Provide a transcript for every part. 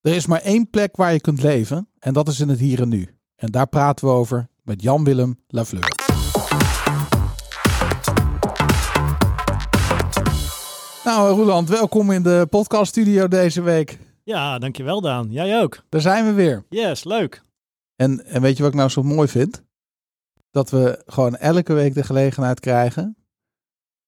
Er is maar één plek waar je kunt leven en dat is in het hier en nu. En daar praten we over met Jan-Willem Lafleur. Nou, Roland, welkom in de podcaststudio deze week. Ja, dankjewel Daan. Jij ook. Daar zijn we weer. Yes, leuk. En, en weet je wat ik nou zo mooi vind? Dat we gewoon elke week de gelegenheid krijgen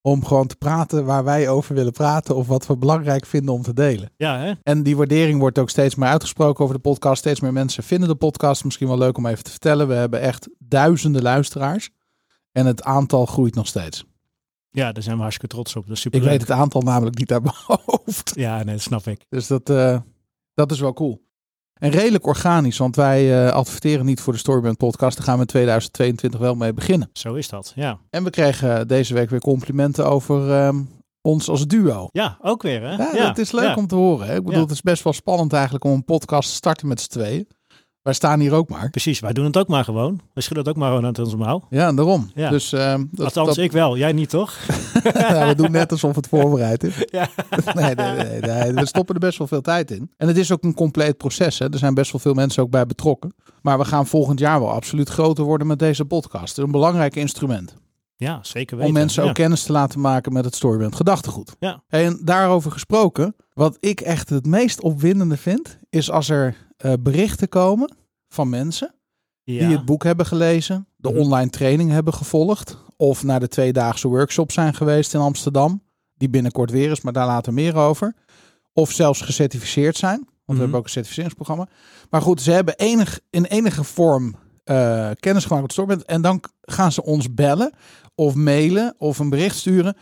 om gewoon te praten waar wij over willen praten of wat we belangrijk vinden om te delen. Ja, hè? En die waardering wordt ook steeds meer uitgesproken over de podcast. Steeds meer mensen vinden de podcast misschien wel leuk om even te vertellen. We hebben echt duizenden luisteraars en het aantal groeit nog steeds. Ja, daar zijn we hartstikke trots op. Dat is super Ik weet het aantal namelijk niet uit mijn hoofd. Ja, nee, dat snap ik. Dus dat, eh, dat is wel cool. En redelijk organisch, want wij eh, adverteren niet voor de Storyband podcast. Daar gaan we in 2022 wel mee beginnen. Zo is dat, ja. En we kregen deze week weer complimenten over ehm, ons als duo. Ja, ook weer, hè? Ja, dat is leuk ja. om te horen. Hè? Ik bedoel, Ja. het is best wel spannend eigenlijk om een podcast te starten met z'n tweeën. Wij staan hier ook maar. Precies, wij doen het ook maar gewoon. We schudden het ook maar gewoon uit onze mouw. Ja, en daarom. Ja. Dus ehm, dat, Althans, dat- ik wel. Jij niet, toch? we doen net alsof het voorbereid is. Ja. Nee, nee, nee, nee, we stoppen er best wel veel tijd in. En het is ook een compleet proces. Hè. Er zijn best wel veel mensen ook bij betrokken. Maar we gaan volgend jaar wel absoluut groter worden met deze podcast. Het is een belangrijk instrument. Ja, zeker weten. Om mensen ja. ook kennis te laten maken met het Storyband gedachtegoed. Ja. En daarover gesproken, wat ik echt het meest opwindende vind, is als er eh, berichten komen van mensen Ja. die het boek hebben gelezen, de Mhm. online training hebben gevolgd, of naar de tweedaagse workshop zijn geweest in Amsterdam, die binnenkort weer is, maar daar later meer over. Of zelfs gecertificeerd zijn, want we Mhm. hebben ook een certificeringsprogramma. Maar goed, ze hebben enig, in enige vorm eh, kennis gemaakt met en dan gaan ze ons bellen of mailen of een bericht sturen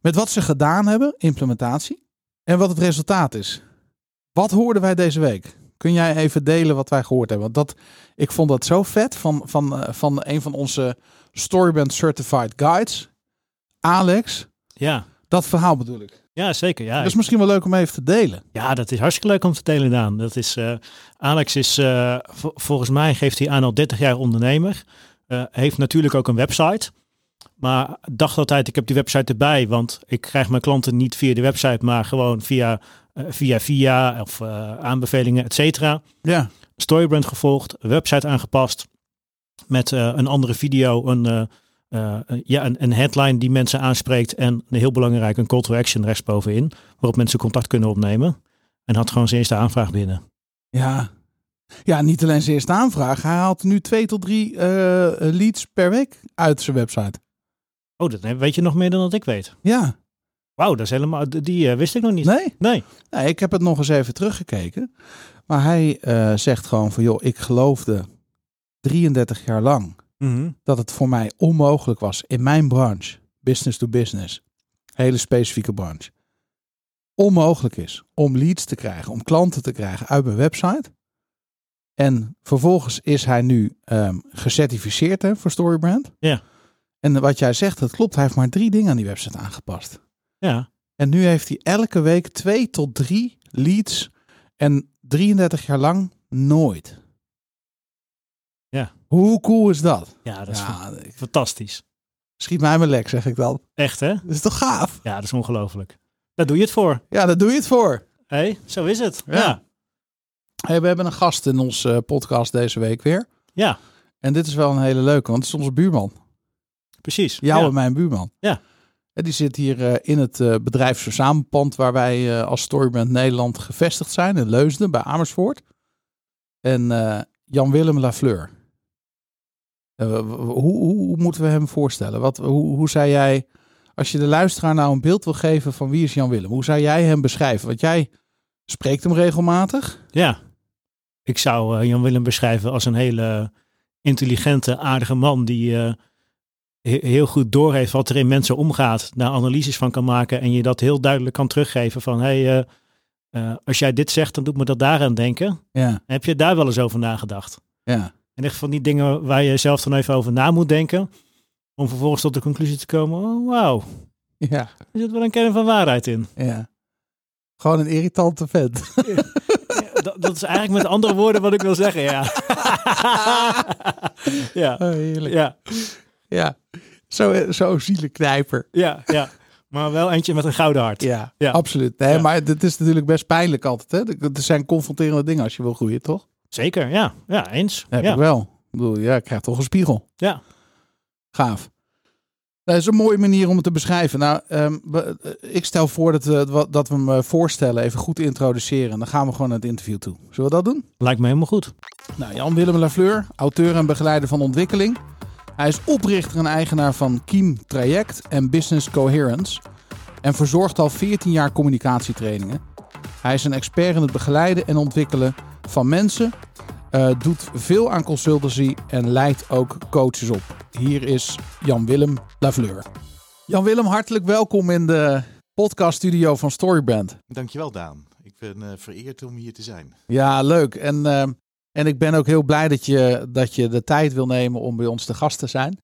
met wat ze gedaan hebben, implementatie, en wat het resultaat is. Wat hoorden wij deze week? Kun jij even delen wat wij gehoord hebben? Want dat, ik vond dat zo vet van, van, eh, van een van onze Storyband Certified Guides, Alex. Ja. Dat verhaal bedoel ik. ja, zeker. Ja. Dat is misschien wel leuk om even te delen. ja, dat is hartstikke leuk om te delen, Daan. Dat is, eh, Alex is, eh, vo- volgens mij geeft hij aan al 30 jaar ondernemer. Heeft natuurlijk ook een website. Maar dacht altijd, ik heb die website erbij, want ik krijg mijn klanten niet via de website, maar gewoon via via, via of eh, aanbevelingen, et cetera. Ja, Storybrand gevolgd, website aangepast met eh, een andere video, een, eh, eh, ja, een, een headline die mensen aanspreekt en heel belangrijk een call to action rechtsbovenin, waarop mensen contact kunnen opnemen. En had gewoon zijn eerste aanvraag binnen. ja. Ja, niet alleen zijn eerste aanvraag. Hij haalt nu twee tot drie eh, leads per week uit zijn website. Oh, dat weet je nog meer dan dat ik weet. Ja, Wauw, dat is helemaal, die eh, wist ik nog niet. nee? Nee. Nee, ik heb het nog eens even teruggekeken. Maar hij eh, zegt gewoon van, joh, ik geloofde 33 jaar lang Mhm. dat het voor mij onmogelijk was in mijn branche, business to business, hele specifieke branche, onmogelijk is om leads te krijgen, om klanten te krijgen uit mijn website. En vervolgens is hij nu ehm, gecertificeerd hè, voor Storybrand. Ja. En wat jij zegt, dat klopt. Hij heeft maar drie dingen aan die website aangepast. Ja, En nu heeft hij elke week twee tot drie leads en 33 jaar lang nooit. Ja. Hoe cool is dat? ja, dat is Ja, fantastisch. schiet mij mijn lek, zeg ik dan. Echt hè? Dat is toch gaaf? Ja, dat is ongelooflijk. Daar doe je het voor. Ja, daar doe je het voor. Hé, zo is het. Ja. Ja. Hey, we hebben een gast in onze eh, podcast deze week weer. Ja, En dit is wel een hele leuke, want het is onze buurman. precies. Jou ja. en mijn buurman. Ja. Die zit hier eh, in het eh bedrijfsverzamenpand waar wij eh, als Storybrand Nederland gevestigd zijn. In Leusden, bij Amersfoort. En Jan-Willem Lafleur. Hoe, hoe, hoe moeten we hem voorstellen? Wat, hoe, hoe zou jij, als je de luisteraar nou een beeld wil geven van wie is Jan-Willem? Hoe zou jij hem beschrijven? Want jij spreekt hem regelmatig. Ja. Ik zou eh, Jan Willem beschrijven als een hele intelligente, aardige man die heel goed doorheeft wat er in mensen omgaat, daar analyses van kan maken en je dat heel duidelijk kan teruggeven van hey, eh, eh, als jij dit zegt, dan doet me dat daaraan denken. Ja, Heb je daar wel eens over nagedacht? ja. En echt van die dingen waar je zelf dan even over na moet denken, om vervolgens tot de conclusie te komen, oh wauw, Ja, er zit wel een kern van waarheid in. ja. Gewoon een irritante vent. Ja, dat, dat is eigenlijk met andere woorden wat ik wil zeggen, ja. ja, Oh, heerlijk. ja, Ja, zo, zo zielig knijper. ja, ja. Maar wel eentje met een gouden hart. Ja, Ja. absoluut. Nee, Ja. maar het is natuurlijk best pijnlijk altijd. Hè? Er zijn confronterende dingen als je wil groeien, toch? Zeker, ja. Ja, eens. Heb ja. ik wel. Ik bedoel, ja, ik krijg toch een spiegel. Ja. Gaaf. Dat is een mooie manier om het te beschrijven. Nou, ehm, eh, ik stel voor dat we, dat we hem eh, voorstellen, even goed introduceren. Dan gaan we gewoon naar het interview toe. Zullen we dat doen? Lijkt me helemaal goed. Nou, Jan-Willem Lafleur, auteur en begeleider van ontwikkeling. Hij is oprichter en eigenaar van Kiem Traject en Business Coherence. En verzorgt al 14 jaar communicatietrainingen. Hij is een expert in het begeleiden en ontwikkelen van mensen. eh, doet veel aan consultancy en leidt ook coaches op. Hier is Jan-Willem Lafleur. Jan-Willem, hartelijk welkom in de podcaststudio van Storybrand. Dankjewel Daan. Ik ben eh, vereerd om hier te zijn. Ja, leuk. En, ehm, en ik ben ook heel blij dat je, dat je de tijd wil nemen om bij ons te gast te zijn.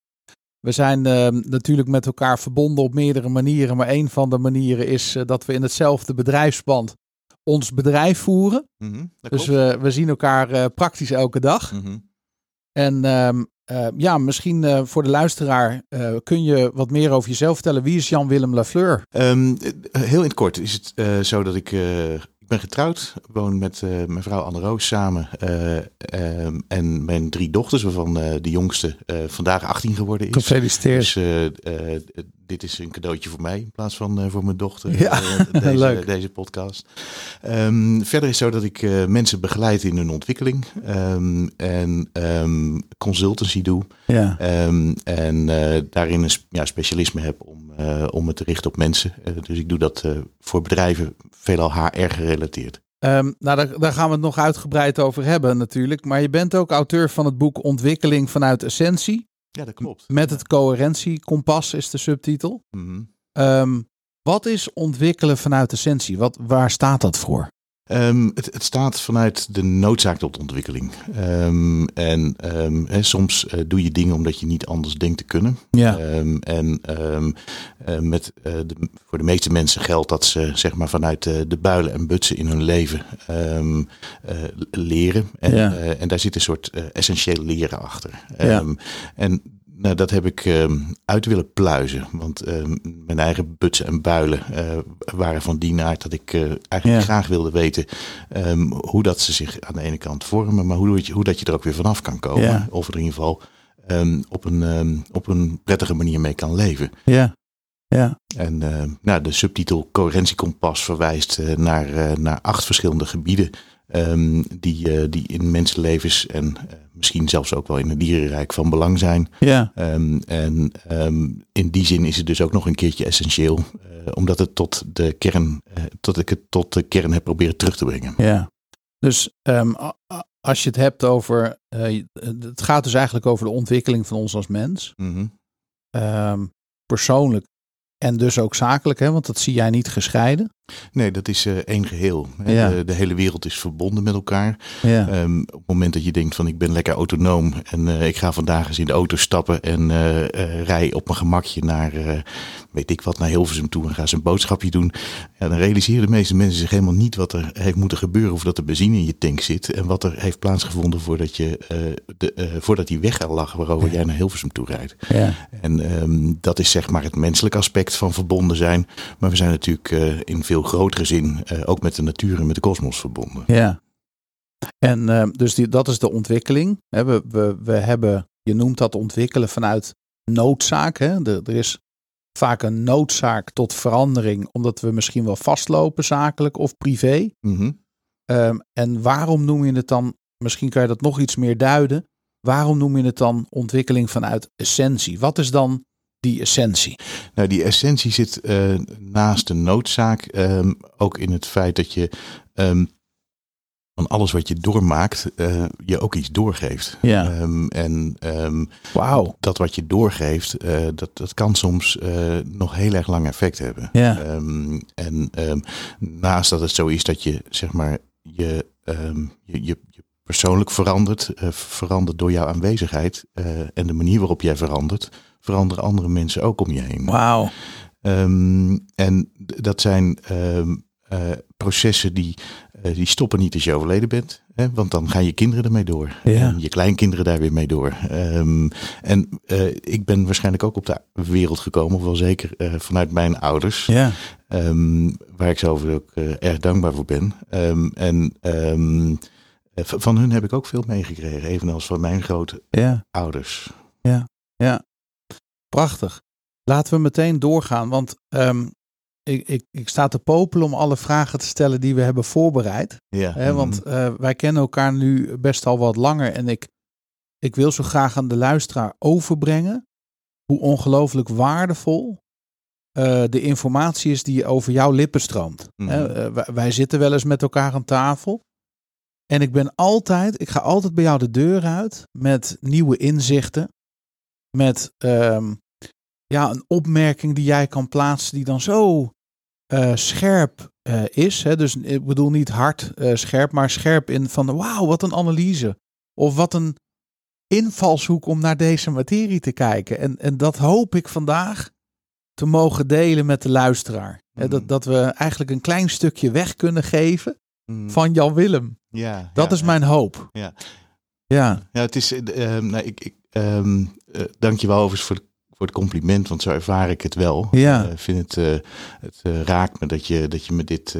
We zijn ehm, natuurlijk met elkaar verbonden op meerdere manieren. Maar een van de manieren is eh, dat we in hetzelfde bedrijfspand ons bedrijf voeren. Mhm, Dus we, we zien elkaar eh, praktisch elke dag. Mhm. En ehm, eh, ja, misschien voor de luisteraar kun je wat meer over jezelf vertellen. Wie is Jan-Willem Lafleur? Ehm, eh, heel in het kort is het zo dat ik, ik ben getrouwd, woon met eh, mijn vrouw Anne Roos samen eh, ehm, en mijn drie dochters, waarvan eh, de jongste vandaag 18 geworden is. Gefeliciteerd. Dus dit is een cadeautje voor mij in plaats van eh, voor mijn dochter. Ja, eh, deze, leuk. deze podcast. Ehm, verder is het zo dat ik eh, mensen begeleid in hun ontwikkeling ehm, en ehm, consultancy doe. Ja. En daarin een ja, specialisme heb om, om me te richten op mensen. Dus ik doe dat voor bedrijven veelal HR gerelateerd. Nou, daar, daar gaan we het nog uitgebreid over hebben natuurlijk. Maar je bent ook auteur van het boek Ontwikkeling vanuit Essentie. Ja, dat klopt. Met het coherentiekompas is de subtitel. Mhm. Ehm, wat is ontwikkelen vanuit essentie? Wat, waar staat dat voor? Ehm, het, het staat vanuit de noodzaak tot ontwikkeling. Ehm, en ehm, hè, soms eh, doe je dingen omdat je niet anders denkt te kunnen. Ja. En eh, met, eh, de, voor de meeste mensen geldt dat ze zeg maar, vanuit de builen en butsen in hun leven leren. En, Ja. en daar zit een soort essentieel leren achter. Ja. En nou, dat heb ik ehm, uit willen pluizen. Want ehm, mijn eigen butsen en builen eh, waren van die aard dat ik eh, eigenlijk Ja. graag wilde weten ehm, hoe dat ze zich aan de ene kant vormen, maar hoe, dat je- hoe dat je er ook weer vanaf kan komen. Ja. Of er in ieder geval op, een, op een prettige manier mee kan leven. Ja. Ja. En nou, de subtitel Coherentiekompas verwijst eh, naar, naar acht verschillende gebieden ehm, die, eh, die in mensenlevens en eh, misschien zelfs ook wel in het dierenrijk van belang zijn. Ja. Ehm, en ehm, in die zin is het dus ook nog een keertje essentieel, eh, omdat het tot de kern, tot ik het tot de kern heb proberen terug te brengen. Ja. Dus als je het hebt over. het gaat dus eigenlijk over de ontwikkeling van ons als mens. Mhm. Persoonlijk en dus ook zakelijk, hè? want dat zie jij niet gescheiden. Nee, dat is eh, één geheel. Ja. De, de hele wereld is verbonden met elkaar. Ja. Ehm, op het moment dat je denkt van ik ben lekker autonoom en eh, ik ga vandaag eens in de auto stappen en eh, rij op mijn gemakje naar, weet ik wat, naar Hilversum toe en ga eens een boodschapje doen. Ja, dan realiseren de meeste mensen zich helemaal niet wat er heeft moeten gebeuren of dat er benzine in je tank zit en wat er heeft plaatsgevonden voordat, je, de, voordat die weg al lag waarover jij naar Hilversum toe rijdt. ja. En ehm, dat is zeg maar het menselijke aspect van verbonden zijn. Maar we zijn natuurlijk in veel grotere zin eh, ook met de natuur en met de kosmos verbonden. Ja. En ehm, dus die, dat is de ontwikkeling. We, we, we hebben, je noemt dat ontwikkelen vanuit noodzaak. Hè? Er is vaak een noodzaak tot verandering, omdat we misschien wel vastlopen, zakelijk of privé. Mhm. Ehm, en waarom noem je het dan, misschien kan je dat nog iets meer duiden, waarom noem je het dan ontwikkeling vanuit essentie? Wat is dan die essentie? Nou, die essentie zit eh, naast de noodzaak ehm, ook in het feit dat je ehm, van alles wat je doormaakt, eh, je ook iets doorgeeft. Ja. Ehm, en ehm, Wauw. dat wat je doorgeeft, eh, dat, dat kan soms nog heel erg lang effect hebben. Ja. En naast dat het zo is dat je, zeg maar, je, je, je, je persoonlijk verandert, eh, verandert door jouw aanwezigheid eh, en de manier waarop jij verandert, veranderen andere mensen ook om je heen. Wauw. Ehm, en dat zijn ehm, eh, processen die, die stoppen niet als je overleden bent. Hè, want dan gaan je kinderen ermee door. Ja. En je kleinkinderen daar weer mee door. Ehm, en ik ben waarschijnlijk ook op de wereld gekomen. Of wel zeker vanuit mijn ouders. Ja. Waar ik zelf ook erg dankbaar voor ben. En van hun heb ik ook veel meegekregen. Evenals van mijn grote Ja. ouders. Prachtig. Laten we meteen doorgaan, want ehm, ik, ik, ik sta te popelen om alle vragen te stellen die we hebben voorbereid. Ja. Hè, want Mhm. eh, wij kennen elkaar nu best al wat langer en ik, ik wil zo graag aan de luisteraar overbrengen hoe ongelooflijk waardevol eh, de informatie is die over jouw lippen stroomt. Mhm. Eh, wij zitten wel eens met elkaar aan tafel. En ik ben altijd, ik ga altijd bij jou de deur uit met nieuwe inzichten. Met ehm, ja, een opmerking die jij kan plaatsen die dan zo eh, scherp eh, is. Hè? Dus ik bedoel niet hard eh, scherp, maar scherp in van wauw, wat een analyse. Of wat een invalshoek om naar deze materie te kijken. En, en dat hoop ik vandaag te mogen delen met de luisteraar. Hè, Mhm. dat, dat we eigenlijk een klein stukje weg kunnen geven Mhm. van Jan Willem. Ja, Dat is mijn hoop. Ja. Ja, Ja, het is. eh, ehm, nou, ik, ik, ehm, eh, dank je wel overigens voor, voor het compliment, want zo ervaar ik het wel. Ja. Eh, vind het, eh, het eh, raakt me dat je, dat je me dit,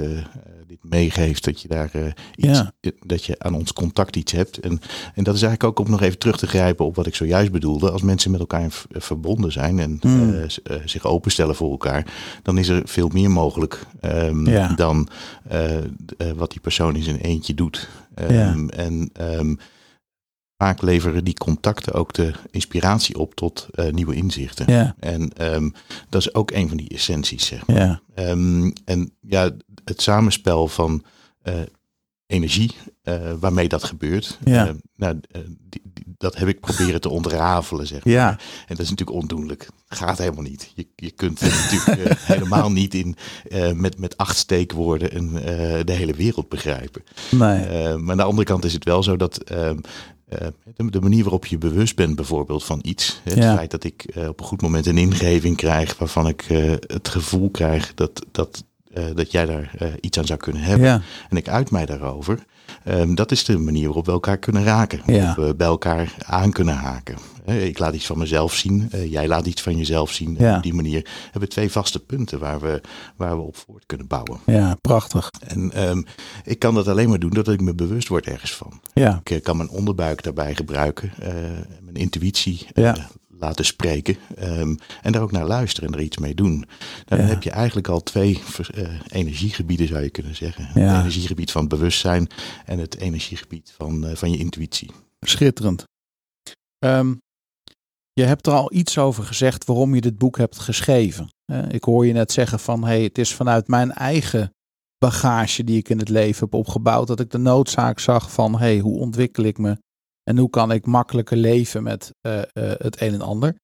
dit meegeeft, dat je daar iets, Ja. dat je aan ons contact iets hebt. En, en dat is eigenlijk ook om nog even terug te grijpen op wat ik zojuist bedoelde. Als mensen met elkaar verbonden zijn en Mm. eh, eh, zich openstellen voor elkaar, dan is er veel meer mogelijk ehm, Ja. dan wat die persoon in zijn eentje doet. Ja. Ehm, En ehm, vaak leveren die contacten ook de inspiratie op tot eh, nieuwe inzichten. ja, En ehm, dat is ook een van die essenties. Zeg. maar. ja, Ehm, en ja, het samenspel van eh, energie, eh, waarmee dat gebeurt, Ja. nou, die- die- dat heb ik proberen te ontrafelen. Zeg maar. ja, En dat is natuurlijk ondoenlijk. Gaat helemaal niet. Je, je kunt natuurlijk helemaal niet in met, met acht steekwoorden een, de hele wereld begrijpen. nee, maar aan de andere kant is het wel zo dat eh, de, de manier waarop je bewust bent bijvoorbeeld van iets. Het Ja. feit dat ik eh, op een goed moment een ingeving krijg waarvan ik eh, het gevoel krijg dat, dat, dat jij daar iets aan zou kunnen hebben. ja, En ik uit mij daarover. Ehm, dat is de manier waarop we elkaar kunnen raken. Ja. Of we bij elkaar aan kunnen haken. Ik laat iets van mezelf zien. eh, jij laat iets van jezelf zien. Ja. op die manier hebben we twee vaste punten waar we, waar we op voort kunnen bouwen. ja, prachtig. En ehm, ik kan dat alleen maar doen doordat ik me bewust word ergens van. Ja, Ik eh, kan mijn onderbuik daarbij gebruiken, eh, mijn intuïtie Ja. Laten spreken ehm, en daar ook naar luisteren en er iets mee doen. Nou, Dan Ja. heb je eigenlijk al twee eh, energiegebieden, zou je kunnen zeggen. Ja. Het energiegebied van het bewustzijn en het energiegebied van, eh, van je intuïtie. schitterend. Ehm, je hebt er al iets over gezegd waarom je dit boek hebt geschreven. Ik hoor je net zeggen van hey, het is vanuit mijn eigen bagage die ik in het leven heb opgebouwd dat ik de noodzaak zag van hey, hoe ontwikkel ik me en hoe kan ik makkelijker leven met eh, eh, het een en ander.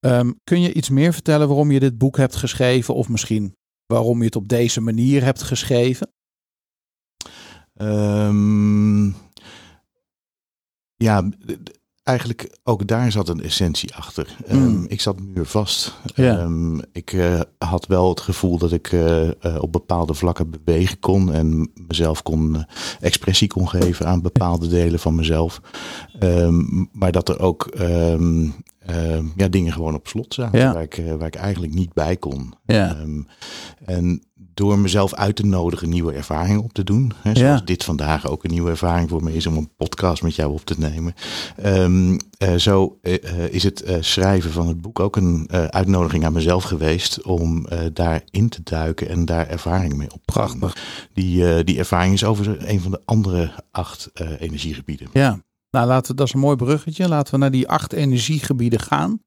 Ehm, kun je iets meer vertellen waarom je dit boek hebt geschreven of misschien waarom je het op deze manier hebt geschreven? Ehm, ja, eigenlijk ook daar zat een essentie achter. Ehm, Mm. ik zat muurvast. Ja. Ehm, ik eh, had wel het gevoel dat ik eh, eh, op bepaalde vlakken bewegen kon en mezelf kon expressie kon geven aan bepaalde delen van mezelf. Ehm, maar dat er ook ehm, ja, dingen gewoon op slot zaten Ja. waar, ik, eh, waar ik eigenlijk niet bij kon. Ja, Ehm, en door mezelf uit te nodigen nieuwe ervaringen op te doen. Hè, zoals Ja. dit vandaag ook een nieuwe ervaring voor me is om een podcast met jou op te nemen. Ehm, eh, zo eh, is het schrijven van het boek ook een uitnodiging aan mezelf geweest om daarin te duiken en daar ervaring mee op te prachtig. Die, die ervaring is over een van de andere acht energiegebieden. Ja, nou laten we, dat is een mooi bruggetje. Laten we naar die acht energiegebieden gaan.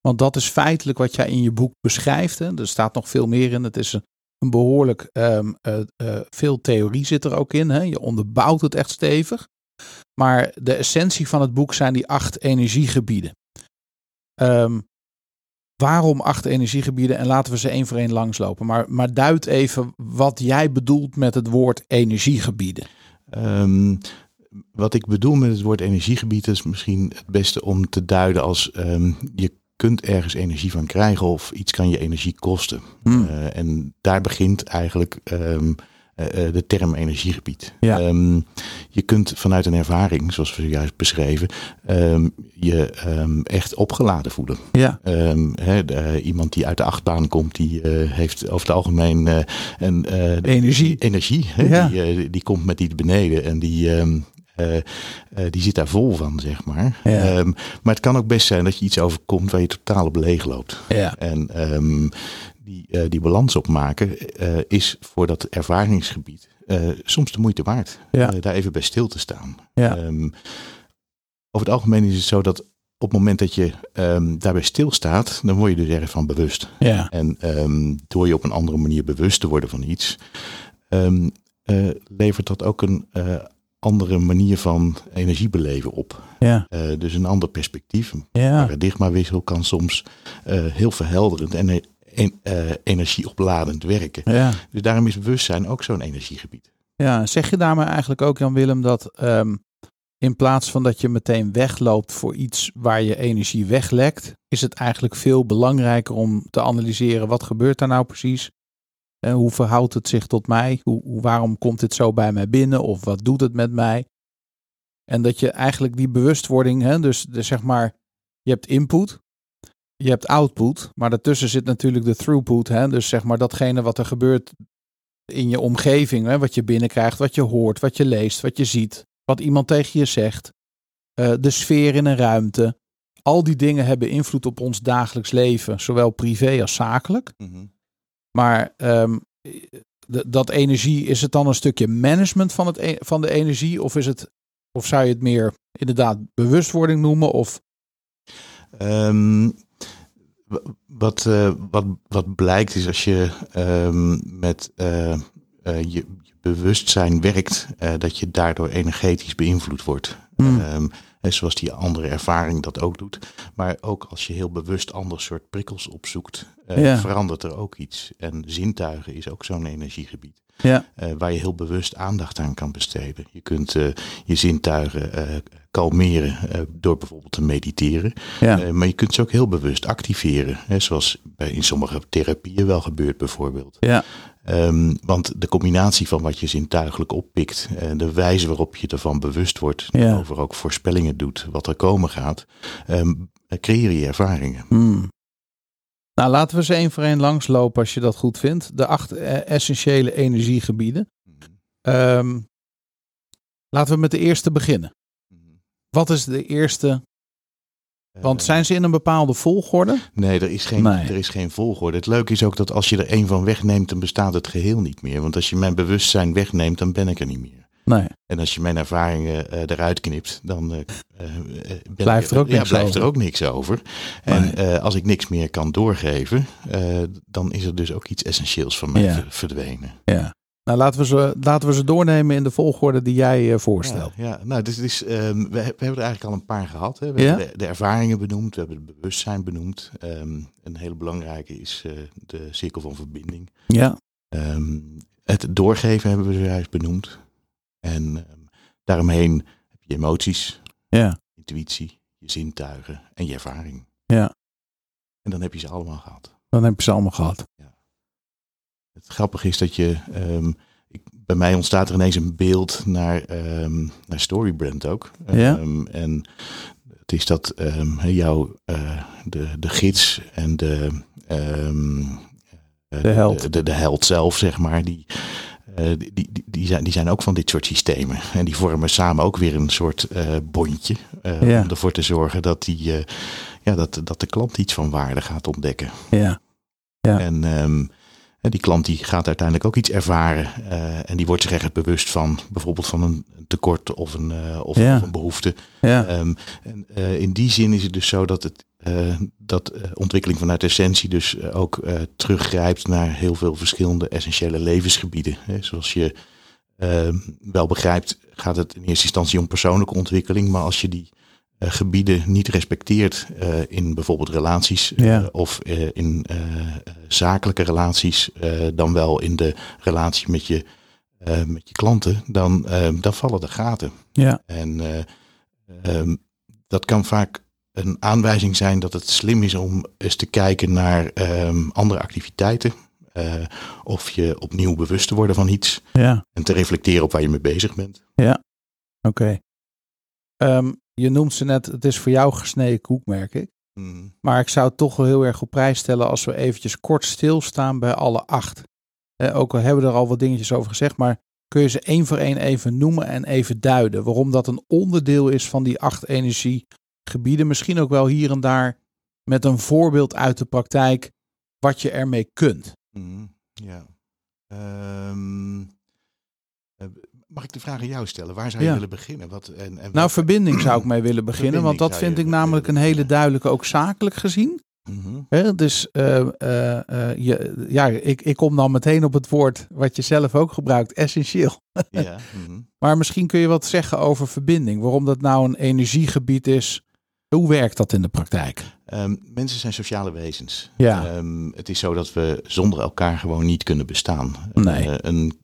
Want dat is feitelijk wat jij in je boek beschrijft. Hè. Er staat nog veel meer in. Het is een, behoorlijk ehm, eh, eh, veel theorie zit er ook in. Hè. Je onderbouwt het echt stevig. Maar de essentie van het boek zijn die acht energiegebieden. Ehm, waarom acht energiegebieden? En laten we ze één voor één langslopen. Maar, maar duid even wat jij bedoelt met het woord energiegebieden. Ehm, wat ik bedoel met het woord energiegebied is misschien het beste om te duiden als ehm, je kunt ergens energie van krijgen of iets kan je energie kosten. Hmm. Eh, en daar begint eigenlijk ehm, eh, eh, de term energiegebied. Ja. Ehm, je kunt vanuit een ervaring, zoals we zojuist beschreven, je echt opgeladen voelen. Ja, de- iemand die uit de achtbaan komt, die heeft over het algemeen een Energie. energie? Ja. Die, die komt met iets beneden en die, die zit daar vol van, zeg maar. Ja. Ehm, maar het kan ook best zijn dat je iets overkomt waar je totaal op leeg loopt. ja, En ehm, die, eh, die balans opmaken eh, is voor dat ervaringsgebied eh, soms de moeite waard. Ja. Eh, daar even bij stil te staan. Ja. Ehm, over het algemeen is het zo dat op het moment dat je ehm, daarbij stilstaat, dan word je dus erg van bewust. ja, En door je op een andere manier bewust te worden van iets, eh, levert dat ook een eh, andere manier van energie beleven op. ja, Eh, dus een ander perspectief, een ja, paradigmawissel kan soms eh, heel verhelderend en eh, en, energieopladend werken. ja. Dus daarom is bewustzijn ook zo'n energiegebied. Ja, zeg je daarmee eigenlijk ook, Jan-Willem, dat ehm, in plaats van dat je meteen wegloopt voor iets waar je energie weglekt, is het eigenlijk veel belangrijker om te analyseren wat gebeurt daar nou precies? En hoe verhoudt het zich tot mij? Hoe, waarom komt dit zo bij mij binnen? Of wat doet het met mij? En dat je eigenlijk die bewustwording, hè, dus, dus zeg maar, je hebt input, je hebt output, maar daartussen zit natuurlijk de throughput, hè, dus zeg maar datgene wat er gebeurt in je omgeving, hè, wat je binnenkrijgt, wat je hoort, wat je leest, wat je ziet, wat iemand tegen je zegt, eh, de sfeer in een ruimte. Al die dingen hebben invloed op ons dagelijks leven, zowel privé als zakelijk. Maar ehm, dat energie, is het dan een stukje management van, het, e- van de energie? Of, is het, of zou je het meer inderdaad bewustwording noemen? Of, Ehm, wat, eh, wat, wat blijkt is als je ehm, met eh, eh, je, je bewustzijn werkt, dat je daardoor energetisch beïnvloed wordt. Hmm. Zoals die andere ervaring dat ook doet. Maar ook als je heel bewust ander soort prikkels opzoekt, eh, Ja. verandert er ook iets. En zintuigen is ook zo'n energiegebied. ja, eh, waar je heel bewust aandacht aan kan besteden. Je kunt eh, je zintuigen kalmeren door bijvoorbeeld te mediteren. ja, maar je kunt ze ook heel bewust activeren. Hè, zoals bij, in sommige therapieën wel gebeurt bijvoorbeeld. ja, Ehm, want de combinatie van wat je zintuigelijk oppikt, en de wijze waarop je ervan bewust wordt, Ja. over ook voorspellingen doet, wat er komen gaat, ehm, creëer je ervaringen. Hmm. Nou, laten we ze één voor één langslopen als je dat goed vindt. De acht eh, essentiële energiegebieden. Ehm, laten we met de eerste beginnen. Wat is de eerste? Want Eh, zijn ze in een bepaalde volgorde? Nee, er is, geen, Nee. er is geen volgorde. Het leuke is ook dat als je er één van wegneemt, dan bestaat het geheel niet meer. Want als je mijn bewustzijn wegneemt, dan ben ik er niet meer. Nee. En als je mijn ervaringen eh, eruit knipt, dan eh, Blijft er ook ja, niks blijft over. er ook niks over. En Nee. als ik niks meer kan doorgeven, dan is er dus ook iets essentieels van mij Ja. ver- verdwenen. Ja. Nou, laten we, ze, laten we ze doornemen in de volgorde die jij eh, voorstelt. Ja, ja. nou, dus, het is, ehm, we, we hebben er eigenlijk al een paar gehad. Hè. We Ja? hebben de, de ervaringen benoemd, we hebben het bewustzijn benoemd. Ehm, een hele belangrijke is eh, de cirkel van verbinding. Ja. Ehm, het doorgeven hebben we zojuist benoemd. En daaromheen heb je emoties, Ja. intuïtie, je zintuigen en je ervaring. Ja. En dan heb je ze allemaal gehad. Dan heb je ze allemaal gehad. Het grappige is dat je, ehm, ik, bij mij ontstaat er ineens een beeld naar, ehm naar Storybrand ook. Ja. Ehm, en het is dat jouw, eh, de, de gids en de, eh, De held. De, de, de held zelf, zeg maar, die, eh, die, die, die, zijn, die zijn ook van dit soort systemen. En die vormen samen ook weer een soort bondje. Ja. Om ervoor te zorgen dat, die, ja, dat, dat de klant iets van waarde gaat ontdekken. Ja. Ja. En die klant die gaat uiteindelijk ook iets ervaren. eh, en die wordt zich echt bewust van bijvoorbeeld van een tekort of een, eh, of, Ja. of een behoefte. Ja. Ehm, en, eh, in die zin is het dus zo dat, het, dat ontwikkeling vanuit essentie dus ook teruggrijpt naar heel veel verschillende essentiële levensgebieden. Hè. Zoals je ehm, wel begrijpt gaat het in eerste instantie om persoonlijke ontwikkeling. Maar als je die gebieden niet respecteert eh, in bijvoorbeeld relaties eh, Ja. of eh, in eh, eh, zakelijke relaties, eh, dan wel in de relatie met je, eh, met je klanten, dan, eh, dan vallen de gaten. Ja. En eh, ehm, dat kan vaak een aanwijzing zijn dat het slim is om eens te kijken naar ehm, andere activiteiten. eh, of je opnieuw bewust te worden van iets Ja, en te reflecteren op waar je mee bezig bent. oké. Ehm, je noemt ze net, het is voor jou gesneden koek, merk ik. Mm. Maar ik zou het toch wel heel erg op prijs stellen als we eventjes kort stilstaan bij alle acht. Eh, ook al hebben we er al wat dingetjes over gezegd, maar kun je ze één voor één even noemen en even duiden. Waarom dat een onderdeel is van die acht energiegebieden. Misschien ook wel hier en daar met een voorbeeld uit de praktijk wat je ermee kunt. Mm, Ja. Ehm, eh, mag ik de vraag aan jou stellen? Waar zou je Ja. willen beginnen? Wat, en, en Nou, verbinding zou ik mee willen beginnen, want dat vind ik namelijk een hele duidelijke, ook zakelijk gezien. Mhm. Hè, dus eh, eh, eh, je, ja, ik, ik kom dan meteen op het woord wat je zelf ook gebruikt, essentieel. Ja. mhm. Maar misschien kun je wat zeggen over verbinding. Waarom dat nou een energiegebied is. Hoe werkt dat in de praktijk? Ehm, mensen zijn sociale wezens. Ja. Ehm, het is zo dat we zonder elkaar gewoon niet kunnen bestaan. Nee. Een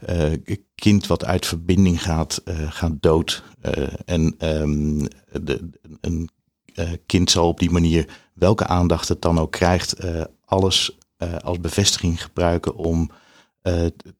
eh, kind wat uit verbinding gaat, eh, gaat dood. Eh, en ehm, de, een kind zal op die manier, welke aandacht het dan ook krijgt, alles als bevestiging gebruiken om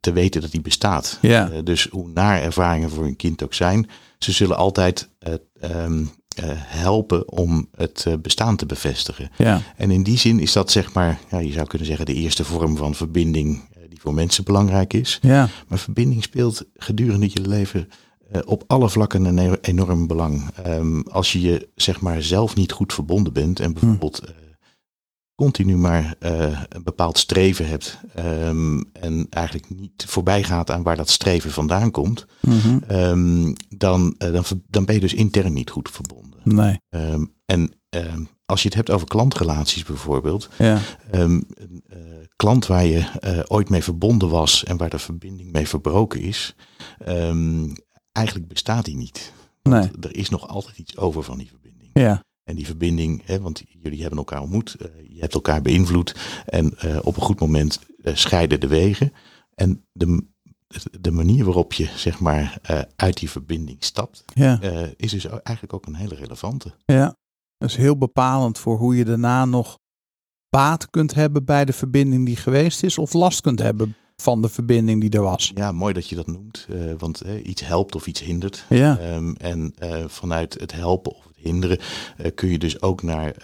te weten dat hij bestaat. Ja. Dus hoe naar ervaringen voor een kind ook zijn, ze zullen altijd eh, ehm, eh, helpen om het bestaan te bevestigen. Ja. En in die zin is dat zeg maar, ja, je zou kunnen zeggen, de eerste vorm van verbinding die voor mensen belangrijk is. Ja. Maar verbinding speelt gedurende je leven eh, op alle vlakken een e- enorm belang. Ehm, als je je zeg maar zelf niet goed verbonden bent en bijvoorbeeld eh, continu maar eh, een bepaald streven hebt ehm, en eigenlijk niet voorbij gaat aan waar dat streven vandaan komt, Mhm. ehm, dan, dan, dan ben je dus intern niet goed verbonden. Nee. Ehm, en ehm, als je het hebt over klantrelaties bijvoorbeeld, Ja. Ehm, een eh, klant waar je eh, ooit mee verbonden was en waar de verbinding mee verbroken is, ehm, eigenlijk bestaat die niet. Nee. Er is nog altijd iets over van die verbinding. Ja. En die verbinding, hè, want jullie hebben elkaar ontmoet, eh, je hebt elkaar beïnvloed en op een goed moment scheiden de wegen. En de, de manier waarop je zeg maar uit die verbinding stapt, Ja. is dus eigenlijk ook een hele relevante. Ja. Dat is heel bepalend voor hoe je daarna nog baat kunt hebben bij de verbinding die geweest is. Of last kunt hebben van de verbinding die er was. Ja, mooi dat je dat noemt, eh, want eh, iets helpt of iets hindert. Ja. Ehm, en eh, vanuit het helpen of het hinderen kun je dus ook naar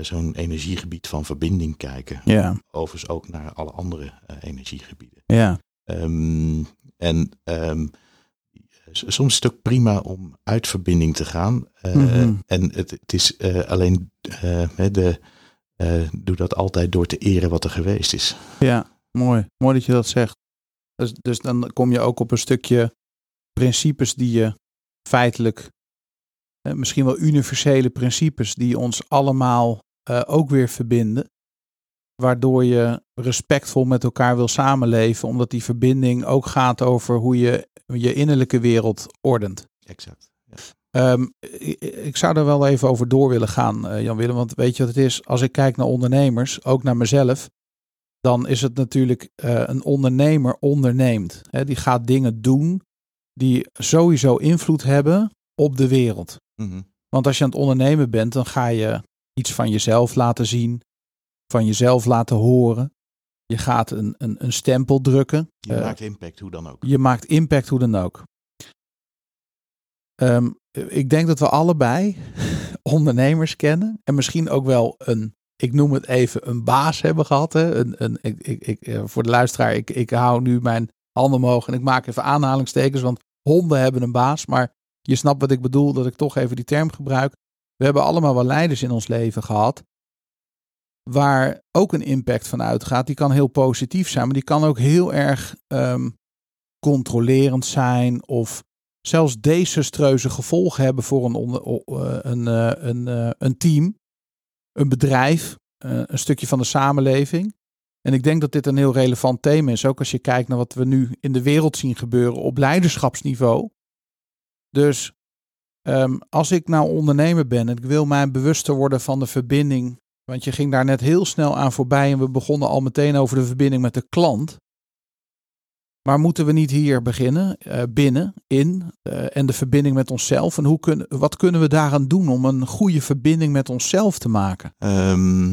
zo'n energiegebied van verbinding kijken. Ja. Overigens ook naar alle andere energiegebieden. Ja. Ehm, en ehm, soms is het ook prima om uit verbinding te gaan. Eh, Mhm. En het, het is eh, alleen, hè, de, doe dat altijd door te eren wat er geweest is. Ja. Mooi. Mooi dat je dat zegt. Dus, dus dan kom je ook op een stukje principes die je feitelijk, misschien wel universele principes, die ons allemaal ook weer verbinden. Waardoor je respectvol met elkaar wil samenleven, omdat die verbinding ook gaat over hoe je je innerlijke wereld ordent. Exact. Ja. Ehm, ik, ik zou daar wel even over door willen gaan, eh, Jan Willem. Want weet je wat het is? Als ik kijk naar ondernemers, ook naar mezelf, dan is het natuurlijk eh, een ondernemer onderneemt. Hè, die gaat dingen doen die sowieso invloed hebben op de wereld. Mhm. Want als je aan het ondernemen bent, dan ga je iets van jezelf laten zien, van jezelf laten horen. Je gaat een, een, een stempel drukken. Je Eh, maakt impact, hoe dan ook. je maakt impact hoe dan ook. Ehm, ik denk dat we allebei ondernemers kennen. En misschien ook wel een, ik noem het even, een baas hebben gehad. Hè? Een, een, ik, ik, ik, eh, voor de luisteraar, ik, ik hou nu mijn handen omhoog en ik maak even aanhalingstekens. Want honden hebben een baas. Maar je snapt wat ik bedoel, dat ik toch even die term gebruik. We hebben allemaal wel leiders in ons leven gehad. Waar ook een impact van uitgaat. Die kan heel positief zijn, maar die kan ook heel erg ehm, controlerend zijn of zelfs desastreuze gevolgen hebben voor een, eh, een, eh, eh, een team, een bedrijf, een stukje van de samenleving. En ik denk dat dit een heel relevant thema is, ook als je kijkt naar wat we nu in de wereld zien gebeuren op leiderschapsniveau. Dus ehm, als ik nou ondernemer ben en ik wil mij bewuster worden van de verbinding, want je ging daar net heel snel aan voorbij en we begonnen al meteen over de verbinding met de klant. Maar moeten we niet hier beginnen, eh, binnen, in, eh, en de verbinding met onszelf? En hoe kunnen, wat kunnen we daaraan doen om een goede verbinding met onszelf te maken? Ehm,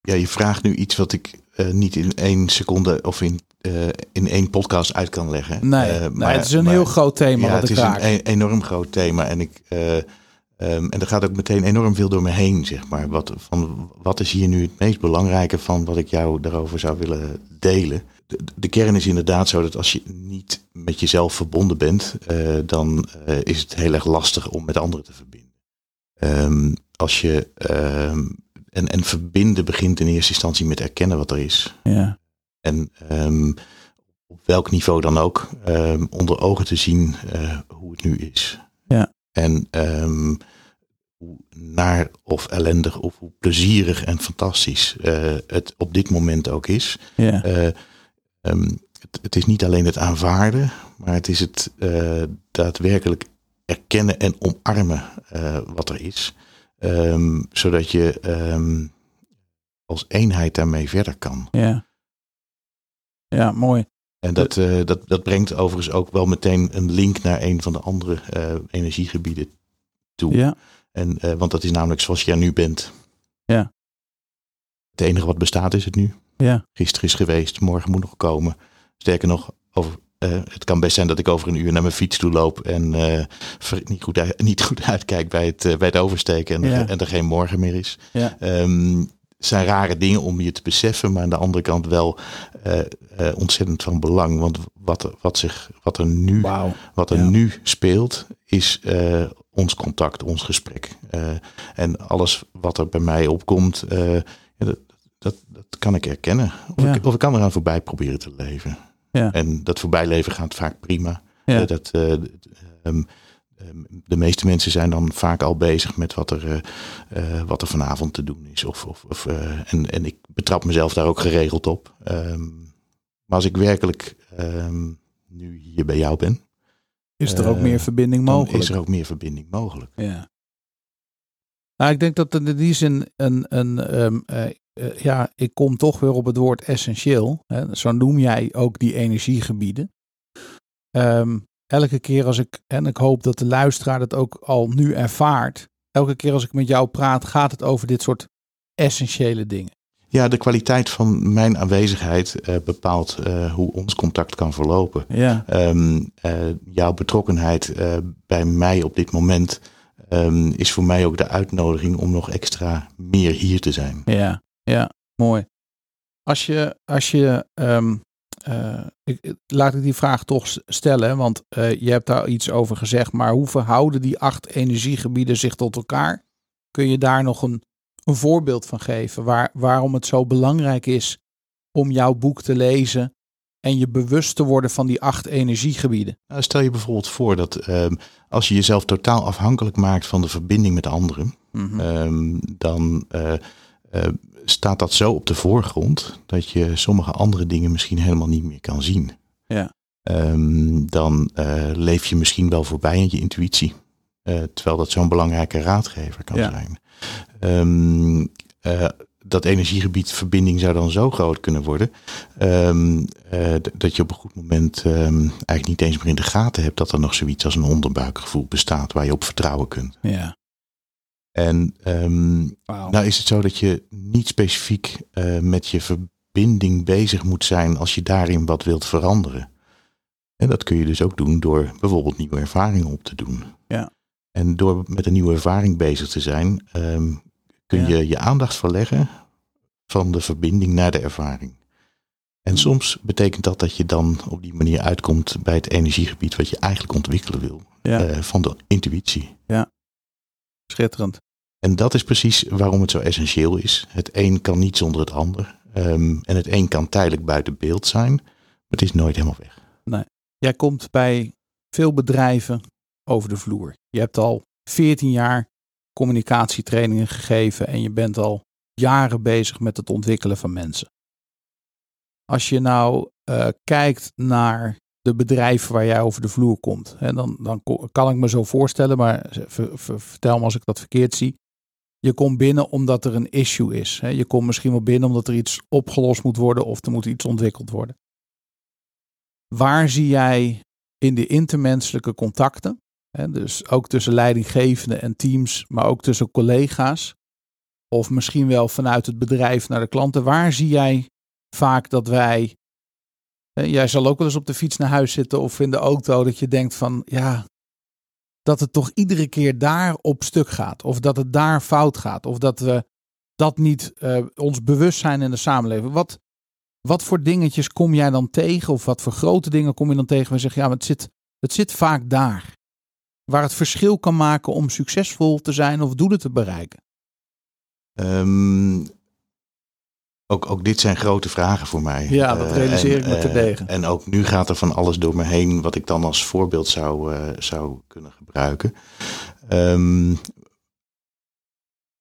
ja, je vraagt nu iets wat ik eh, niet in één seconde of in, in één podcast uit kan leggen. Nee, nee, het is een heel groot thema ja, wat het ik is raak. een e- enorm groot thema. En, ik, eh, ehm, en er gaat ook meteen enorm veel door me heen, zeg maar. Wat, van, wat is hier nu het meest belangrijke van wat ik jou daarover zou willen delen? De, de kern is inderdaad zo dat als je niet met jezelf verbonden bent, eh, dan eh, is het heel erg lastig om met anderen te verbinden. Ehm, als je, ehm, en, en verbinden begint in eerste instantie met erkennen wat er is. Ja, En op welk niveau dan ook, onder ogen te zien eh, hoe het nu is. En ehm, hoe naar of ellendig of hoe plezierig en fantastisch eh, het op dit moment ook is. ja, Eh, ehm, het, het is niet alleen het aanvaarden, maar het is het eh, daadwerkelijk erkennen en omarmen wat er is. Ehm, zodat je als eenheid daarmee verder kan. ja. Ja, mooi. En dat, eh, dat, dat brengt overigens ook wel meteen een link naar een van de andere eh, energiegebieden toe. Ja, En, eh, want dat is namelijk zoals je er nu bent. Ja. Het enige wat bestaat is het nu. ja, Gisteren is geweest, morgen moet nog komen. Sterker nog, over, het kan best zijn dat ik over een uur naar mijn fiets toe loop en ver- niet, goed uit, niet goed uitkijk bij het, bij het oversteken en, Ja. er, en er geen morgen meer is. ja, Ehm, zijn rare dingen om je te beseffen, maar aan de andere kant wel eh, eh, ontzettend van belang. Want wat er, wat zich, wat er nu wat er Ja. nu speelt, is eh, ons contact, ons gesprek. En alles wat er bij mij opkomt, dat, dat, dat kan ik erkennen. Of, Ja. ik, of ik kan eraan voorbij proberen te leven. Ja. En dat voorbijleven gaat vaak prima. Dat, eh, ehm, ehm, de meeste mensen zijn dan vaak al bezig met wat er, eh, eh, wat er vanavond te doen is. Of, of, of, eh, en, en ik betrap mezelf daar ook geregeld op. Ehm, maar als ik werkelijk ehm, nu hier bij jou ben, Is er ook meer verbinding mogelijk? is er ook meer verbinding mogelijk. Ja. Nou, ik denk dat in die zin een, een ehm, ja, ik kom toch weer op het woord essentieel. Hè. Zo noem jij ook die energiegebieden. Ehm, elke keer als ik, en ik hoop dat de luisteraar dat ook al nu ervaart. Elke keer als ik met jou praat, gaat het over dit soort essentiële dingen. Ja, de kwaliteit van mijn aanwezigheid eh, bepaalt eh, hoe ons contact kan verlopen. Ja, Ehm, eh, jouw betrokkenheid bij mij op dit moment ehm, is voor mij ook de uitnodiging om nog extra meer hier te zijn. ja, ja, mooi. Als je, als je ehm, eh, ik, laat ik die vraag toch stellen, want eh, je hebt daar iets over gezegd, maar hoe verhouden die acht energiegebieden zich tot elkaar? Kun je daar nog een, een voorbeeld van geven waar, waarom het zo belangrijk is om jouw boek te lezen en je bewust te worden van die acht energiegebieden? Nou, stel je bijvoorbeeld voor dat ehm, als je jezelf totaal afhankelijk maakt van de verbinding met anderen, Mhm. Ehm, dan eh, staat dat zo op de voorgrond dat je sommige andere dingen misschien helemaal niet meer kan zien. Ja. Ehm, dan eh, leef je misschien wel voorbij aan je intuïtie. Eh, terwijl dat zo'n belangrijke raadgever kan Ja. zijn. Eh, dat energiegebied verbinding zou dan zo groot kunnen worden. ehm, eh, dat je op een goed moment eigenlijk niet eens meer in de gaten hebt dat er nog zoiets als een onderbuikgevoel bestaat waar je op vertrouwen kunt. Ja, En ehm, nou is het zo dat je niet specifiek eh, met je verbinding bezig moet zijn als je daarin wat wilt veranderen. En dat kun je dus ook doen door bijvoorbeeld nieuwe ervaringen op te doen. Ja. En door met een nieuwe ervaring bezig te zijn, ehm, kun Ja. je je aandacht verleggen van de verbinding naar de ervaring. En soms betekent dat dat je dan op die manier uitkomt bij het energiegebied wat je eigenlijk ontwikkelen wil. ja, eh, van de intuïtie. Schitterend. En dat is precies waarom het zo essentieel is. Het een kan niet zonder het ander. Ehm, en het een kan tijdelijk buiten beeld zijn, maar het is nooit helemaal weg. Jij komt bij veel bedrijven over de vloer. Je hebt al 14 jaar communicatietrainingen gegeven en je bent al jaren bezig met het ontwikkelen van mensen. Als je nou eh, kijkt naar de bedrijven waar jij over de vloer komt, hè, dan, dan kan ik me zo voorstellen, maar ver- ver- vertel me als ik dat verkeerd zie. Je komt binnen omdat er een issue is. Je komt misschien wel binnen omdat er iets opgelost moet worden of er moet iets ontwikkeld worden. Waar zie jij in de intermenselijke contacten, dus ook tussen leidinggevenden en teams, maar ook tussen collega's, of misschien wel vanuit het bedrijf naar de klanten, waar zie jij vaak dat wij. Jij zal ook wel eens op de fiets naar huis zitten of in de auto dat je denkt van ja, dat het toch iedere keer daar op stuk gaat. Of dat het daar fout gaat. Of dat we dat niet eh, ons bewust zijn in de samenleving. Wat, wat voor dingetjes kom jij dan tegen? Of wat voor grote dingen kom je dan tegen? We zeggen ja, maar het zit, het zit vaak daar. Waar het verschil kan maken om succesvol te zijn of doelen te bereiken. Ehm, ook, ook dit zijn grote vragen voor mij. Ja, dat Eh, realiseer en, ik me eh, terdege. En ook nu gaat er van alles door me heen wat ik dan als voorbeeld zou, eh, zou kunnen gebruiken. Ehm,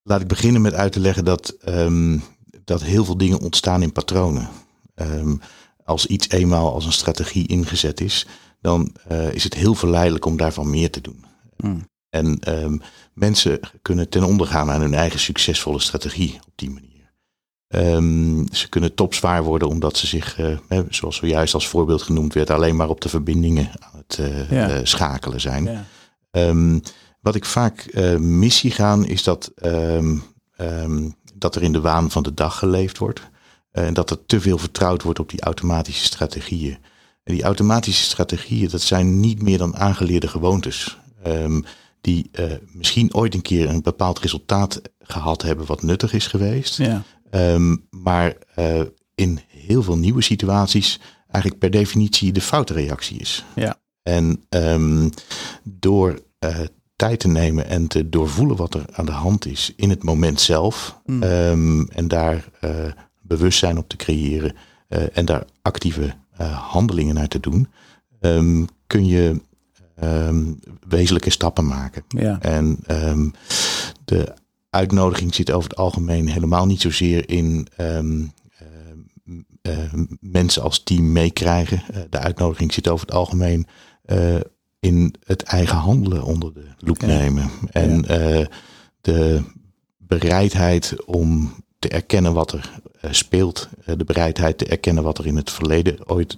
laat ik beginnen met uit te leggen dat, ehm, dat heel veel dingen ontstaan in patronen. Ehm, als iets eenmaal als een strategie ingezet is, dan eh, is het heel verleidelijk om daarvan meer te doen. Hmm. En ehm, mensen kunnen ten onder gaan aan hun eigen succesvolle strategie op die manier. Ehm, ze kunnen topzwaar worden omdat ze zich, eh, hè, zoals zojuist als voorbeeld genoemd werd, alleen maar op de verbindingen aan het eh, Ja. eh, schakelen zijn. Ja. Ehm, wat ik vaak eh mis zie gaan, is dat, ehm, dat er in de waan van de dag geleefd wordt. Eh, En dat er te veel vertrouwd wordt op die automatische strategieën. En die automatische strategieën, dat zijn niet meer dan aangeleerde gewoontes. die eh, misschien ooit een keer een bepaald resultaat gehad hebben wat nuttig is geweest. Ja. Ehm, maar eh, in heel veel nieuwe situaties eigenlijk per definitie de foute reactie is. Ja. En ehm, door eh, tijd te nemen en te doorvoelen wat er aan de hand is in het moment zelf. Mm. ehm, en daar eh, bewustzijn op te creëren en daar actieve handelingen naar te doen. kun je wezenlijke stappen maken. Ja. En de uitnodiging zit over het algemeen helemaal niet zozeer in ehm, ehm, eh, mensen als team meekrijgen. Eh, de uitnodiging zit over het algemeen eh, in het eigen handelen onder de loep nemen. En eh, de bereidheid om te erkennen wat er eh, speelt. Eh, de bereidheid te erkennen wat er in het verleden ooit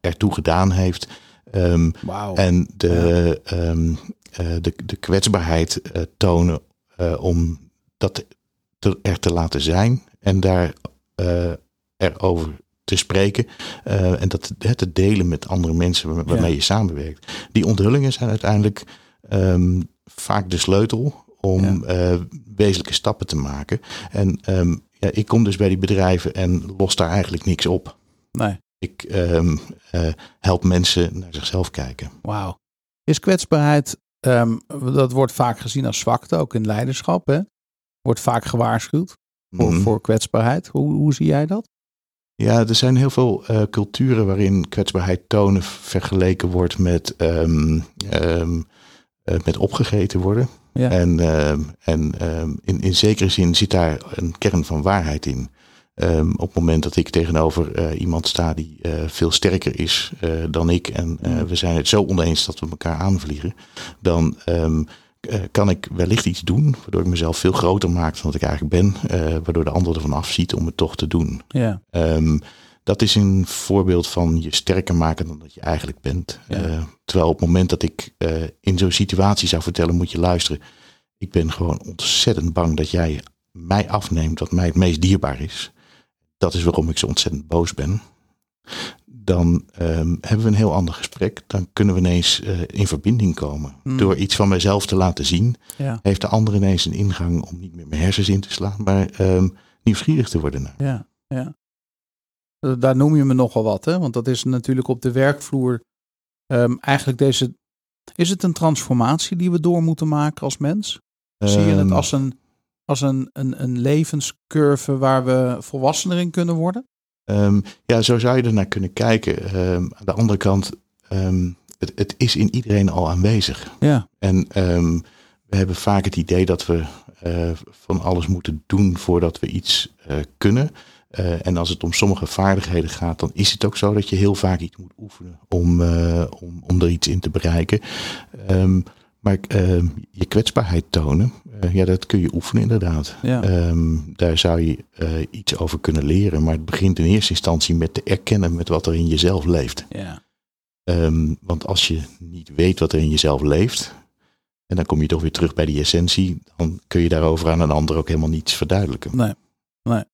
ertoe gedaan heeft. Ehm, en de, ehm, eh, de, de kwetsbaarheid eh, tonen eh, om dat te, er te laten zijn en daar eh, erover te spreken eh, en dat te, te delen met andere mensen waar- waarmee Ja. je samenwerkt. Die onthullingen zijn uiteindelijk ehm, vaak de sleutel om Ja. eh, wezenlijke stappen te maken. En ehm, ja, ik kom dus bij die bedrijven en los daar eigenlijk niks op. Nee. Ik ehm, eh, help mensen naar zichzelf kijken. Wauw. Is kwetsbaarheid, dat wordt vaak gezien als zwakte, ook in leiderschap. Hè? Wordt vaak gewaarschuwd voor, Mhm. voor kwetsbaarheid. Hoe, hoe zie jij dat? Ja, er zijn heel veel eh, culturen waarin kwetsbaarheid tonen vergeleken wordt met, ehm, ehm, eh, met opgegeten worden. Ja. En, ehm, en in, in zekere zin zit daar een kern van waarheid in. Op het moment dat ik tegenover eh, iemand sta die veel sterker is dan ik en Mm. we zijn het zo oneens dat we elkaar aanvliegen, dan eh, kan ik wellicht iets doen waardoor ik mezelf veel groter maak dan dat ik eigenlijk ben, eh, waardoor de ander ervan afziet om het toch te doen. Ja. Ehm, dat is een voorbeeld van je sterker maken dan dat je eigenlijk bent. Ja. Eh, terwijl op het moment dat ik in zo'n situatie zou vertellen, moet je luisteren. Ik ben gewoon ontzettend bang dat jij mij afneemt wat mij het meest dierbaar is. Dat is waarom ik zo ontzettend boos ben. Dan ehm, hebben we een heel ander gesprek. Dan kunnen we ineens eh, in verbinding komen. Hmm. Door iets van mezelf te laten zien, Ja. heeft de ander ineens een ingang om niet meer mijn hersens in te slaan, maar ehm, nieuwsgierig te worden naar. Ja. ja. Eh, Daar noem je me nogal wat, hè? Want dat is natuurlijk op de werkvloer ehm, eigenlijk deze. Is het een transformatie die we door moeten maken als mens? Zie je het als een, als een, een, een levenscurve waar we volwassener in kunnen worden? Ehm, ja, zo zou je er naar kunnen kijken. Ehm, aan de andere kant, ehm, het, het is in iedereen al aanwezig. Ja. En we hebben vaak het idee dat we eh, van alles moeten doen voordat we iets eh, kunnen. Eh, en als het om sommige vaardigheden gaat, dan is het ook zo dat je heel vaak iets moet oefenen om, om, om er iets in te bereiken. Maar ehm, je kwetsbaarheid tonen, eh, ja, dat kun je oefenen inderdaad. Ja. Ehm, daar zou je eh, iets over kunnen leren. Maar het begint in eerste instantie met te erkennen met wat er in jezelf leeft. Ja. Ehm, want als je niet weet wat er in jezelf leeft, en dan kom je toch weer terug bij die essentie, dan kun je daarover aan een ander ook helemaal niets verduidelijken. Nee. Nee.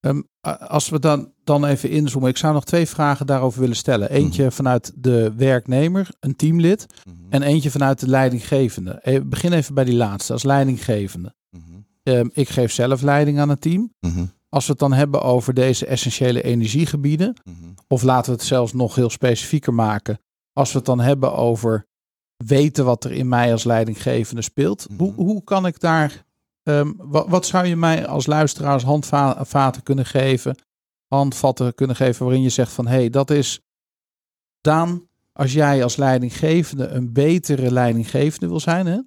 Ehm, als we dan, dan even inzoomen. Ik zou nog twee vragen daarover willen stellen. Eentje Mhm. vanuit de werknemer, een teamlid. Mhm. En eentje vanuit de leidinggevende. Eh, begin even bij die laatste, als leidinggevende. Mhm. Ehm, ik geef zelf leiding aan een team. Als we het dan hebben over deze essentiële energiegebieden. Of laten we het zelfs nog heel specifieker maken. Als we het dan hebben over weten wat er in mij als leidinggevende speelt. Hoe, hoe kan ik daar. Ehm, wat, wat zou je mij als luisteraar als handvaten kunnen geven? Handvatten kunnen geven waarin je zegt van hé, hey, dat is. Daan, als jij als leidinggevende een betere leidinggevende wil zijn, hè?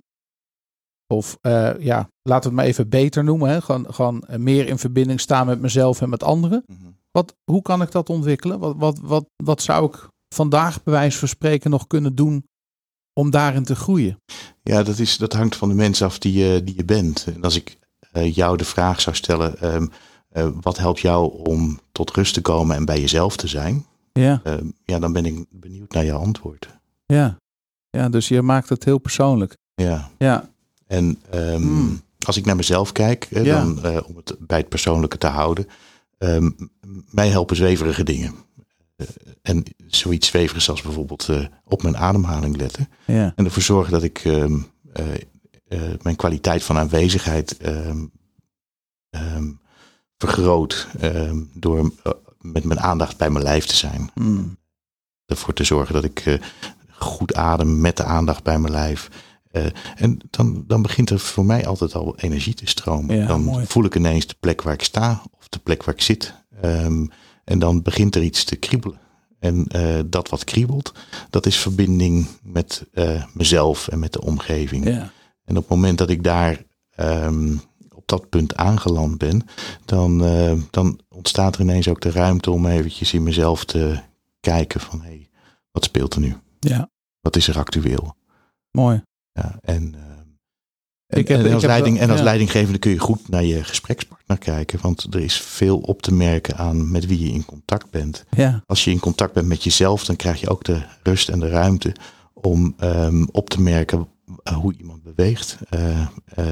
Of eh, ja, laten we het maar even beter noemen. Hè? Gewoon, gewoon meer in verbinding staan met mezelf en met anderen. Mhm. Wat, hoe kan ik dat ontwikkelen? Wat, wat, wat, wat zou ik vandaag bij wijze van spreken nog kunnen doen om daarin te groeien? Ja, dat, is, dat hangt van de mens af die je, die je bent. En als ik eh, jou de vraag zou stellen, ehm, eh, wat helpt jou om tot rust te komen en bij jezelf te zijn? Ja, Ehm, ja, dan ben ik benieuwd naar je antwoord. ja. Ja, dus je maakt het heel persoonlijk. Ja, Ja, en ehm, Hmm. als ik naar mezelf kijk, Ja. dan, eh, om het bij het persoonlijke te houden, ehm, mij helpen zweverige dingen. Eh, en zoiets zweverigs als bijvoorbeeld eh, op mijn ademhaling letten. ja, En ervoor zorgen dat ik ehm, eh, mijn kwaliteit van aanwezigheid ehm, ehm, vergroot door met mijn aandacht bij mijn lijf te zijn. Hmm. Ervoor te zorgen dat ik goed adem met de aandacht bij mijn lijf. En dan, dan begint er voor mij altijd al energie te stromen. Ja, dan mooi. voel ik ineens de plek waar ik sta of de plek waar ik zit. Ehm, en dan begint er iets te kriebelen. En eh, dat wat kriebelt, dat is verbinding met eh, mezelf en met de omgeving. ja, En op het moment dat ik daar ehm, op dat punt aangeland ben, dan, eh, dan ontstaat er ineens ook de ruimte om eventjes in mezelf te kijken van hé, hey, wat speelt er nu? ja, Wat is er actueel? mooi. Ja, en, en, Ik heb- en als, leiding, wel- en als ja. leidinggevende kun je goed naar je gesprekspartner kijken, want er is veel op te merken aan met wie je in contact bent. Ja, Als je in contact bent met jezelf, dan krijg je ook de rust en de ruimte om ehm, op te merken eh, hoe iemand beweegt. Eh, eh,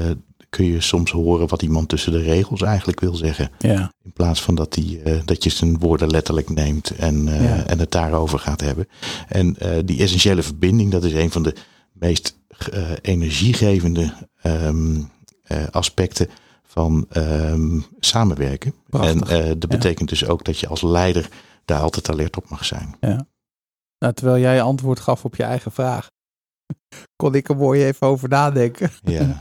kun je soms horen wat iemand tussen de regels eigenlijk wil zeggen. ja, In plaats van dat, die, dat je zijn woorden letterlijk neemt en, Ja. en het daarover gaat hebben. En die essentiële verbinding, dat is een van de meest eh, energiegevende ehm, eh, aspecten van ehm, samenwerken. Prachtig. En eh, dat betekent dus ook dat je als leider daar altijd alert op mag zijn. Nou, terwijl jij antwoord gaf op je eigen vraag, kon ik er mooi even over nadenken. Ja,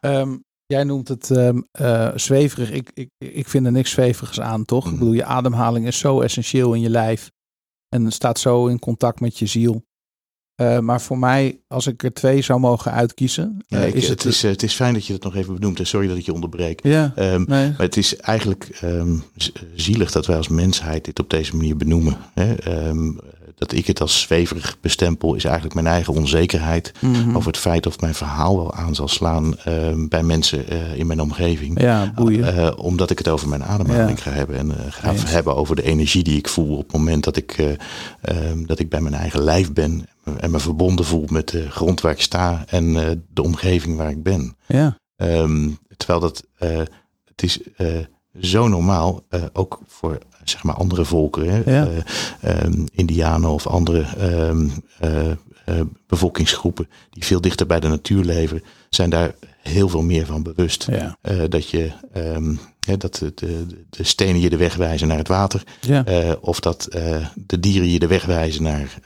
Ehm, jij noemt het eh, zweverig. Ik, ik, ik vind er niks zweverigs aan, toch? Ik Mhm. bedoel, je ademhaling is zo essentieel in je lijf. En staat zo in contact met je ziel. Eh, maar voor mij, als ik er twee zou mogen uitkiezen, eh, is het, het... is, eh, het is fijn dat je dat nog even benoemt. En sorry dat ik je onderbreek. ja, Ehm, nee. Maar het is eigenlijk ehm, zielig dat wij als mensheid dit op deze manier benoemen. Hè? Ehm, dat ik het als zweverig bestempel is eigenlijk mijn eigen onzekerheid Mhm. over het feit of mijn verhaal wel aan zal slaan bij mensen in mijn omgeving. Ja, boeien. Omdat ik het over mijn ademhaling Ja. ga hebben. En ga Eens. hebben over de energie die ik voel op het moment dat ik, dat ik bij mijn eigen lijf ben. En me verbonden voel met de grond waar ik sta en eh, de omgeving waar ik ben. ja, Ehm, terwijl dat, eh, het is eh, zo normaal, ook voor zeg maar andere volkeren, hè, Ja. eh, ehm, Indianen of andere ehm, eh, eh, bevolkingsgroepen die veel dichter bij de natuur leven, zijn daar heel veel meer van bewust. ja, dat je dat de, de, de stenen je de weg wijzen naar het water, ja, of dat de dieren je de weg wijzen naar,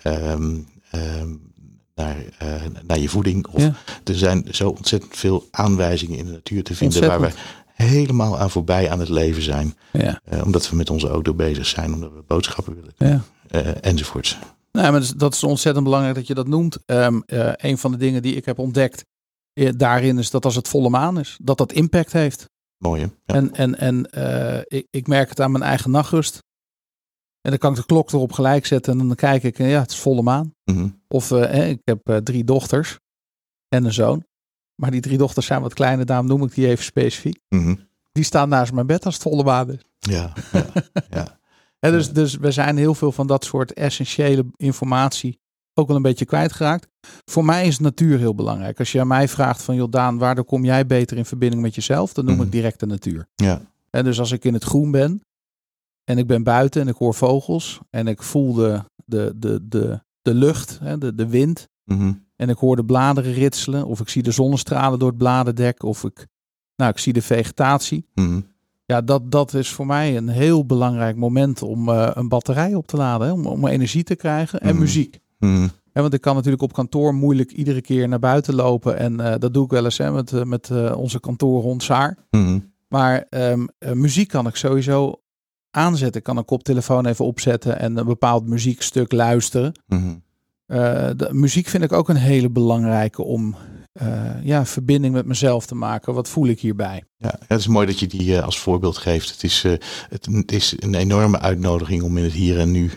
naar, eh, naar je voeding. Of Ja. er zijn zo ontzettend veel aanwijzingen in de natuur te vinden waar we helemaal aan voorbij aan het leven zijn. ja. Eh, omdat we met onze auto bezig zijn, omdat we boodschappen willen doen, ja. eh, enzovoorts. Nou, maar dat is- ontzettend belangrijk dat je dat noemt. Ehm, eh, een van de dingen die ik heb ontdekt daarin is dat als het volle maan is, dat dat impact heeft. Mooi hè? Ja. En, en, en ik, ik merk het aan mijn eigen nachtrust. En dan kan ik de klok erop gelijk zetten en dan kijk ik, en ja, het is volle maan. Mhm. Of eh, ik heb eh, drie dochters en een zoon. Maar die drie dochters zijn wat kleiner, daarom noem ik die even specifiek. Mhm. Die staan naast mijn bed als het volle maan is. Ja, ja, ja. Dus, dus we zijn heel veel van dat soort essentiële informatie ook wel een beetje kwijtgeraakt. Voor mij is natuur heel belangrijk. Als je aan mij vraagt van Jordaan, waardoor kom jij beter in verbinding met jezelf? Dan noem Mhm. ik direct de natuur. ja. En dus als ik in het groen ben, en ik ben buiten en ik hoor vogels en ik voel de, de, de, de, de lucht, hè, de, de wind. Mhm. En ik hoor de bladeren ritselen of ik zie de zonnestralen door het bladerdek of ik, nou, ik zie de vegetatie. Mhm. Ja, dat, dat is voor mij een heel belangrijk moment om eh, een batterij op te laden, hè, om, om energie te krijgen en Mhm. muziek. Want ik kan natuurlijk op kantoor moeilijk iedere keer naar buiten lopen en eh, dat doe ik wel eens hè, met, eh, met onze kantoorhond Saar. Maar ehm, eh, muziek kan ik sowieso aanzetten. Ik kan een koptelefoon even opzetten en een bepaald muziekstuk luisteren. Mhm. Eh, de muziek vind ik ook een hele belangrijke om eh, ja, verbinding met mezelf te maken. Wat voel ik hierbij? Ja, het is mooi dat je die eh, als voorbeeld geeft. Het is, het, het is een enorme uitnodiging om in het hier en nu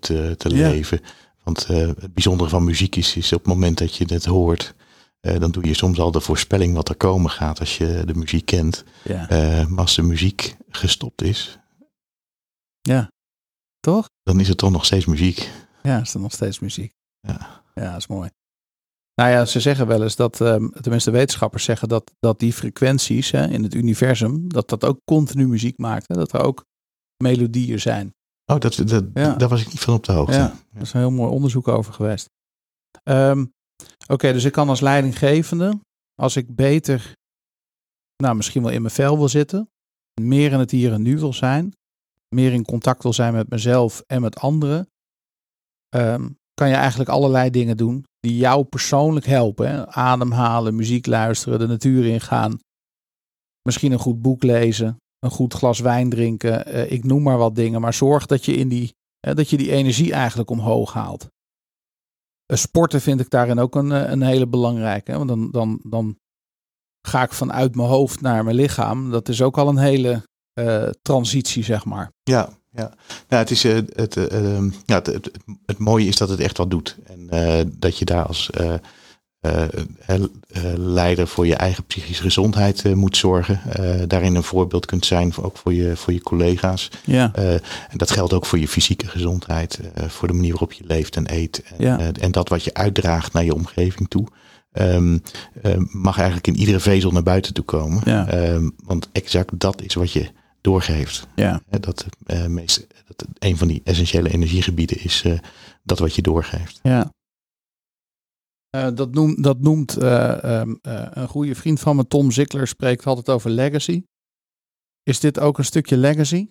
te, te leven. Want het bijzondere van muziek is, is op het moment dat je het hoort, dan doe je soms al de voorspelling wat er komen gaat als je de muziek kent. Ja. Maar als de muziek gestopt is, ja. Toch? dan is het toch nog steeds muziek. Ja, is er nog steeds muziek. Ja. Ja, dat is mooi. Nou ja, ze zeggen wel eens dat, ehm, tenminste wetenschappers zeggen dat, dat die frequenties hè, in het universum, dat dat ook continu muziek maakt. Hè? Dat er ook melodieën zijn. Oh, dat, dat, Ja. daar was ik niet van op de hoogte. Ja, daar is een heel mooi onderzoek over geweest. Ehm, Oké, dus ik kan als leidinggevende, als ik beter, nou misschien wel in mijn vel wil zitten, meer in het hier en nu wil zijn, meer in contact wil zijn met mezelf en met anderen, ehm, kan je eigenlijk allerlei dingen doen die jou persoonlijk helpen. Ademhalen, muziek luisteren, de natuur ingaan, misschien een goed boek lezen, een goed glas wijn drinken. eh, ik noem maar wat dingen, maar zorg dat je in die dat je die energie eigenlijk omhoog haalt. Eh, Sporten vind ik daarin ook een, eh, een hele belangrijke. Hè? Want dan, dan, dan ga ik vanuit mijn hoofd naar mijn lichaam. Dat is ook al een hele transitie, zeg maar. Ja, ja. Nou, het, is, eh, het, eh, ehm, ja, het, het, mooie is dat het echt wat doet. En eh, dat je daar als eh, eh, eh, eh, leider voor je eigen psychische gezondheid eh, moet zorgen. Eh, daarin een voorbeeld kunt zijn, voor, ook voor je, voor je collega's. Ja, Eh, en dat geldt ook voor je fysieke gezondheid, eh, voor de manier waarop je leeft en eet. En, Ja. eh, en dat wat je uitdraagt naar je omgeving toe. ehm, eh, mag eigenlijk in iedere vezel naar buiten toe komen. Ja. Ehm, want exact dat is wat je doorgeeft. ja, Dat, eh, meest, dat een van die essentiële energiegebieden is eh, dat wat je doorgeeft. ja. Eh, dat, noemt, dat noemt een goede vriend van me, Tom Zickler, spreekt altijd over legacy. Is dit ook een stukje legacy?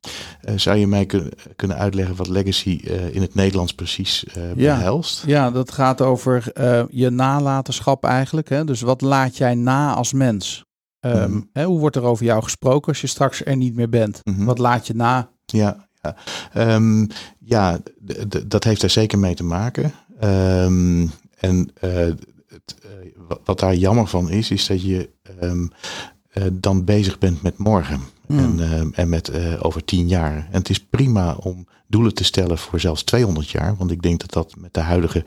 Zou je mij kun- kunnen uitleggen wat legacy in het Nederlands precies eh Ja. behelst? Ja, dat gaat over je nalatenschap eigenlijk. Hè? Dus wat laat jij na als mens? Ehm, Mhm. hè, hoe wordt er over jou gesproken als je straks er niet meer bent? Mhm. Wat laat je na? Ja, ja. Ehm, ja dat heeft daar zeker mee te maken. Ehm, en eh, het, eh, wa- wat daar jammer van is, is dat je eh, dan bezig bent met morgen. Hmm. En, en met over tien jaar. En het is prima om doelen te stellen voor zelfs 200 jaar. Want ik denk dat dat met de huidige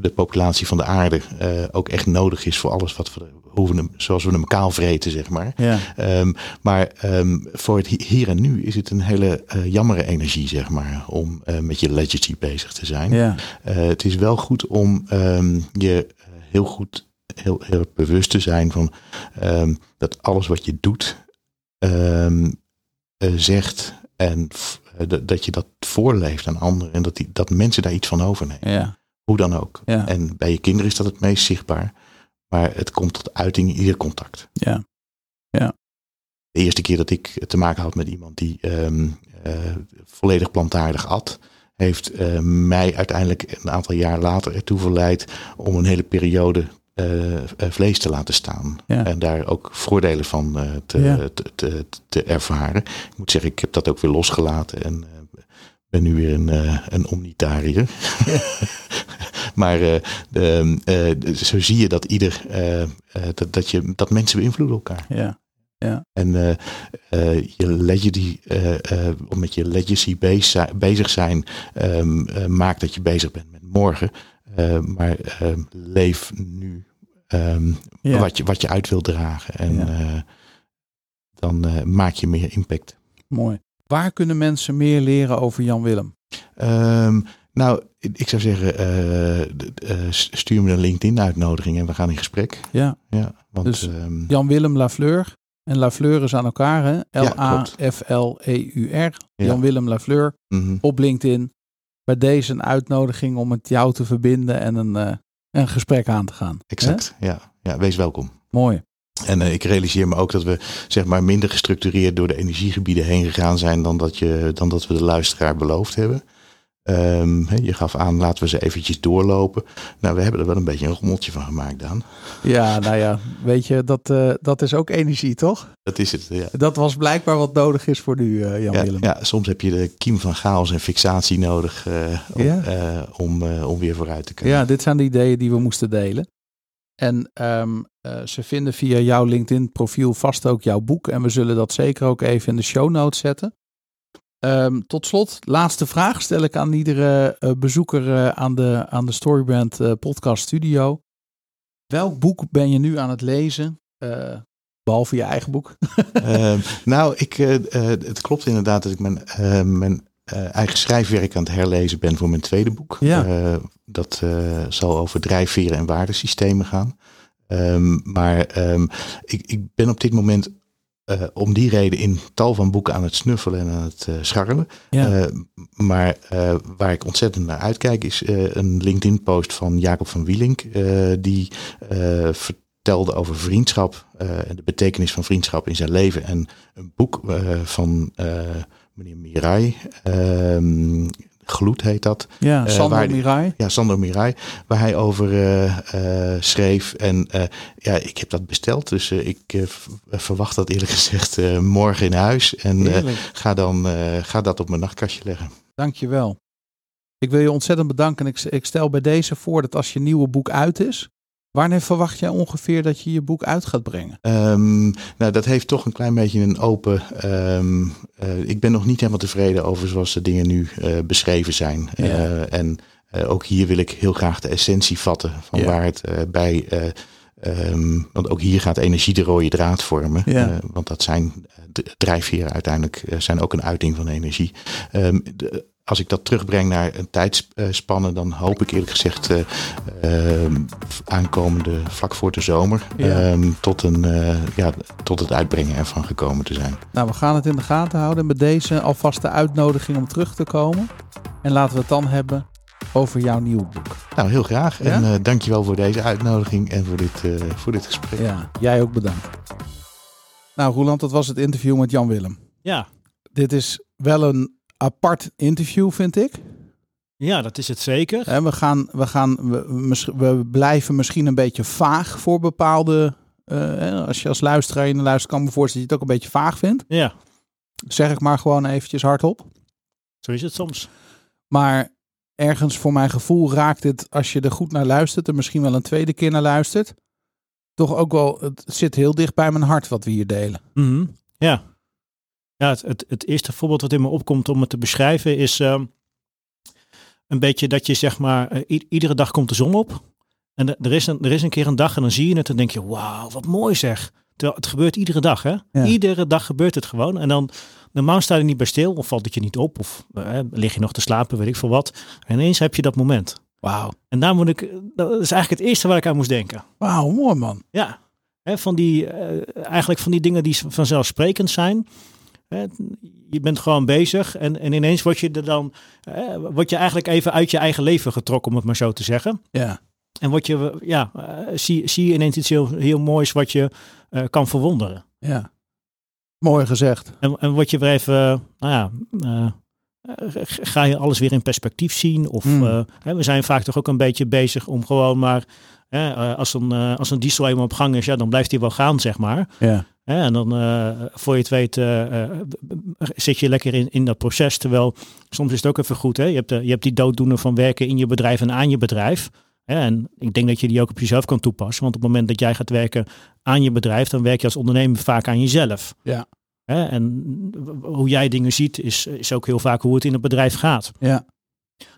de populatie van de aarde eh, ook echt nodig is voor alles wat we, hoe we hem, zoals we hem kaal vreten, zeg maar. Ja, Ehm, maar ehm, voor het hi- hier en nu is het een hele eh jammere energie, zeg maar, om eh, met je legacy bezig te zijn. ja, het is wel goed om ehm, je heel goed, heel, heel bewust te zijn van dat alles wat je doet, zegt en dat je dat voorleeft aan anderen en dat, die, dat mensen daar iets van overnemen. ja, Hoe dan ook. Ja. En bij je kinderen is dat het meest zichtbaar. Maar het komt tot uiting in ieder contact. ja, De eerste keer dat ik te maken had met iemand die ehm, eh, volledig plantaardig at, heeft eh, mij uiteindelijk een aantal jaar later ertoe verleid om een hele periode eh, vlees te laten staan. Ja. En daar ook voordelen van te, Ja. te, te, te ervaren. Ik moet zeggen, ik heb dat ook weer losgelaten en ben nu weer een, eh, een omnitariër. maar eh, de, eh, zo zie je dat ieder dat, dat, je, dat mensen beïnvloeden elkaar. ja, En eh, eh, je legacy, om met je legacy bezig, bezig zijn, ehm, eh, maakt dat je bezig bent met morgen. Maar leef nu ehm, ja. wat, je, wat je uit wil dragen. En Ja. dan maak je meer impact. Mooi. Waar kunnen mensen meer leren over Jan Willem? Ehm, nou, ik zou zeggen, eh, eh, stuur me een LinkedIn-uitnodiging en we gaan in gesprek. Ja, Ja, want Dus ehm, Jan Willem Lafleur. En Lafleur is aan elkaar, hè? L-A-F-L-E-U-R. Ja. Jan-Willem Lafleur Mhm. op LinkedIn. Bij deze een uitnodiging om met jou te verbinden en een, eh, een gesprek aan te gaan. Exact, ja. ja. Wees welkom. Mooi. En eh, ik realiseer me ook dat we zeg maar minder gestructureerd door de energiegebieden heen gegaan zijn dan dat, je, dan dat we de luisteraar beloofd hebben. Ehm, je gaf aan, laten we ze eventjes doorlopen. Nou, we hebben er wel een beetje een rommeltje van gemaakt, Daan. Ja, nou ja, weet je, dat, eh, dat is ook energie, toch? Dat is het, ja. Dat was blijkbaar wat nodig is voor nu, eh, Ja, Jan-Willem. ja, soms heb je de kiem van chaos en fixatie nodig om, Ja. om, om weer vooruit te kunnen. Ja, dit zijn de ideeën die we moesten delen. En ehm, eh, ze vinden via jouw LinkedIn-profiel vast ook jouw boek. En we zullen dat zeker ook even in de show notes zetten. Ehm, tot slot, laatste vraag stel ik aan iedere eh, bezoeker eh, aan, de, aan de Storybrand podcast studio. Welk boek ben je nu aan het lezen? Eh, behalve je eigen boek. Ehm, nou, ik, het klopt inderdaad dat ik mijn, mijn eigen schrijfwerk aan het herlezen ben voor mijn tweede boek. Ja. Eh, dat eh, zal over drijfveren en waardesystemen gaan. Ehm, maar ehm, ik, ik ben op dit moment eh, om die reden in tal van boeken aan het snuffelen en aan het eh, scharrelen. Ja. Eh, maar eh, waar ik ontzettend naar uitkijk is eh, een LinkedIn-post van Jacob van Wielink. eh, die eh, vertelde over vriendschap eh, en de betekenis van vriendschap in zijn leven. En een boek eh, van eh, meneer Mirai, ehm, Gloed heet dat. ja, eh, Sander waar Mirai. Ja, Sander Mirai, waar hij over eh, eh, schreef. En ja, ik heb dat besteld. Dus ik verwacht dat eerlijk gezegd morgen in huis. En ga, dan, ga dat op mijn nachtkastje leggen. Dankjewel. Ik wil je ontzettend bedanken. Ik, ik stel bij deze voor dat als je nieuwe boek uit is, wanneer verwacht jij ongeveer dat je je boek uit gaat brengen? Ehm, nou, dat heeft toch een klein beetje een open. ehm, eh, ik ben nog niet helemaal tevreden over zoals de dingen nu eh, beschreven zijn. Ja. Eh, en ook hier wil ik heel graag de essentie vatten van Ja. waar het bij. eh, ehm, want ook hier gaat energie de rode draad vormen. Ja. Want dat zijn drijfveren uiteindelijk zijn ook een uiting van energie. Ehm, de- als ik dat terugbreng naar een tijdspanne, dan hoop ik eerlijk gezegd eh, ehm, aankomende vlak voor de zomer Ja. ehm, tot, een, eh, ja, tot het uitbrengen ervan gekomen te zijn. Nou, we gaan het in de gaten houden. Met deze alvast de uitnodiging om terug te komen. En laten we het dan hebben over jouw nieuwe boek. Nou, heel graag. Ja? En eh dankjewel voor deze uitnodiging en voor dit, eh, voor dit gesprek. Ja, jij ook bedankt. Nou, Roland, dat was het interview met Jan Willem. Ja, Dit is wel een apart interview, vind ik. ja, dat is het zeker. Hè, we, gaan, we, gaan, we, we blijven misschien een beetje vaag voor bepaalde. hè, als je als luisteraar in de luister kan me voorstellen dat je het ook een beetje vaag vindt. Ja, Zeg ik maar gewoon eventjes hardop. zo is het soms. Maar ergens voor mijn gevoel raakt het, als je er goed naar luistert, en misschien wel een tweede keer naar luistert, toch ook wel, het zit heel dicht bij mijn hart wat we hier delen. Mhm. Ja. Ja, het, het, het eerste voorbeeld wat in me opkomt om het te beschrijven is ehm, een beetje dat je zeg maar, eh, iedere dag komt de zon op. En er is, een, er is een keer een dag en dan zie je het en denk je, wauw, wat mooi zeg. Terwijl het gebeurt iedere dag, hè? Ja. Iedere dag gebeurt het gewoon. En dan, normaal sta je niet bij stil of valt het je niet op. Of eh, lig je nog te slapen, weet ik veel wat. En ineens heb je dat moment. Wauw. En daar moet ik, dat is eigenlijk het eerste waar ik aan moest denken. Wauw, mooi man. Ja, hè, van die, eh, eigenlijk van die dingen die vanzelfsprekend zijn. Je bent gewoon bezig en, en ineens word je er dan, word je eigenlijk even uit je eigen leven getrokken, om het maar zo te zeggen. Ja. En word je, ja, eh, zie, zie je ineens iets heel, heel moois wat je eh, kan verwonderen. Ja. Mooi gezegd. En, en word je weer even, eh, nou ja, ga je alles weer in perspectief zien? Of hè, we zijn vaak toch ook een beetje bezig om gewoon maar, hè, als, een, als een diesel eenmaal op gang is, ja, dan blijft hij wel gaan, zeg maar. Ja. Hè, en dan, eh, voor je het weet, eh, eh, zit je lekker in, in dat proces. Terwijl soms is het ook even goed. Hè? Je, hebt, de- je hebt die dooddoener van werken in je bedrijf en aan je bedrijf. Hè? En ik denk dat je die ook op jezelf kan toepassen. Want op het moment dat jij gaat werken aan je bedrijf, dan werk je als ondernemer vaak aan jezelf. Ja. Hè? En hoe jij dingen ziet, is, is ook heel vaak hoe het in het bedrijf gaat. Ja.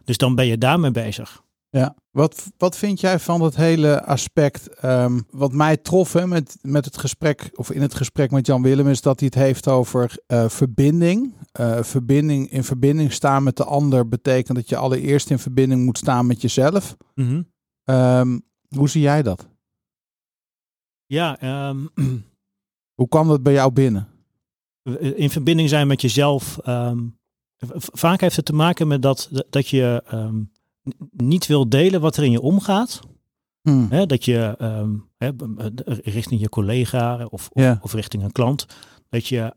Dus dan ben je daarmee bezig. Ja. Wat, wat vind jij van dat hele aspect? ehm, wat mij trof hè, met, met het gesprek, of in het gesprek met Jan Willem, is dat hij het heeft over eh, verbinding. Eh, verbinding. In verbinding staan met de ander betekent dat je allereerst in verbinding moet staan met jezelf. Mhm. Ehm, hoe zie jij dat? Ja, ehm, Hoe kwam dat bij jou binnen? In verbinding zijn met jezelf. vaak heeft het te maken met dat, dat je niet wil delen wat er in je omgaat. Hmm. Hè, dat je ehm, hè, b- richting je collega of, Ja. of richting een klant. Dat je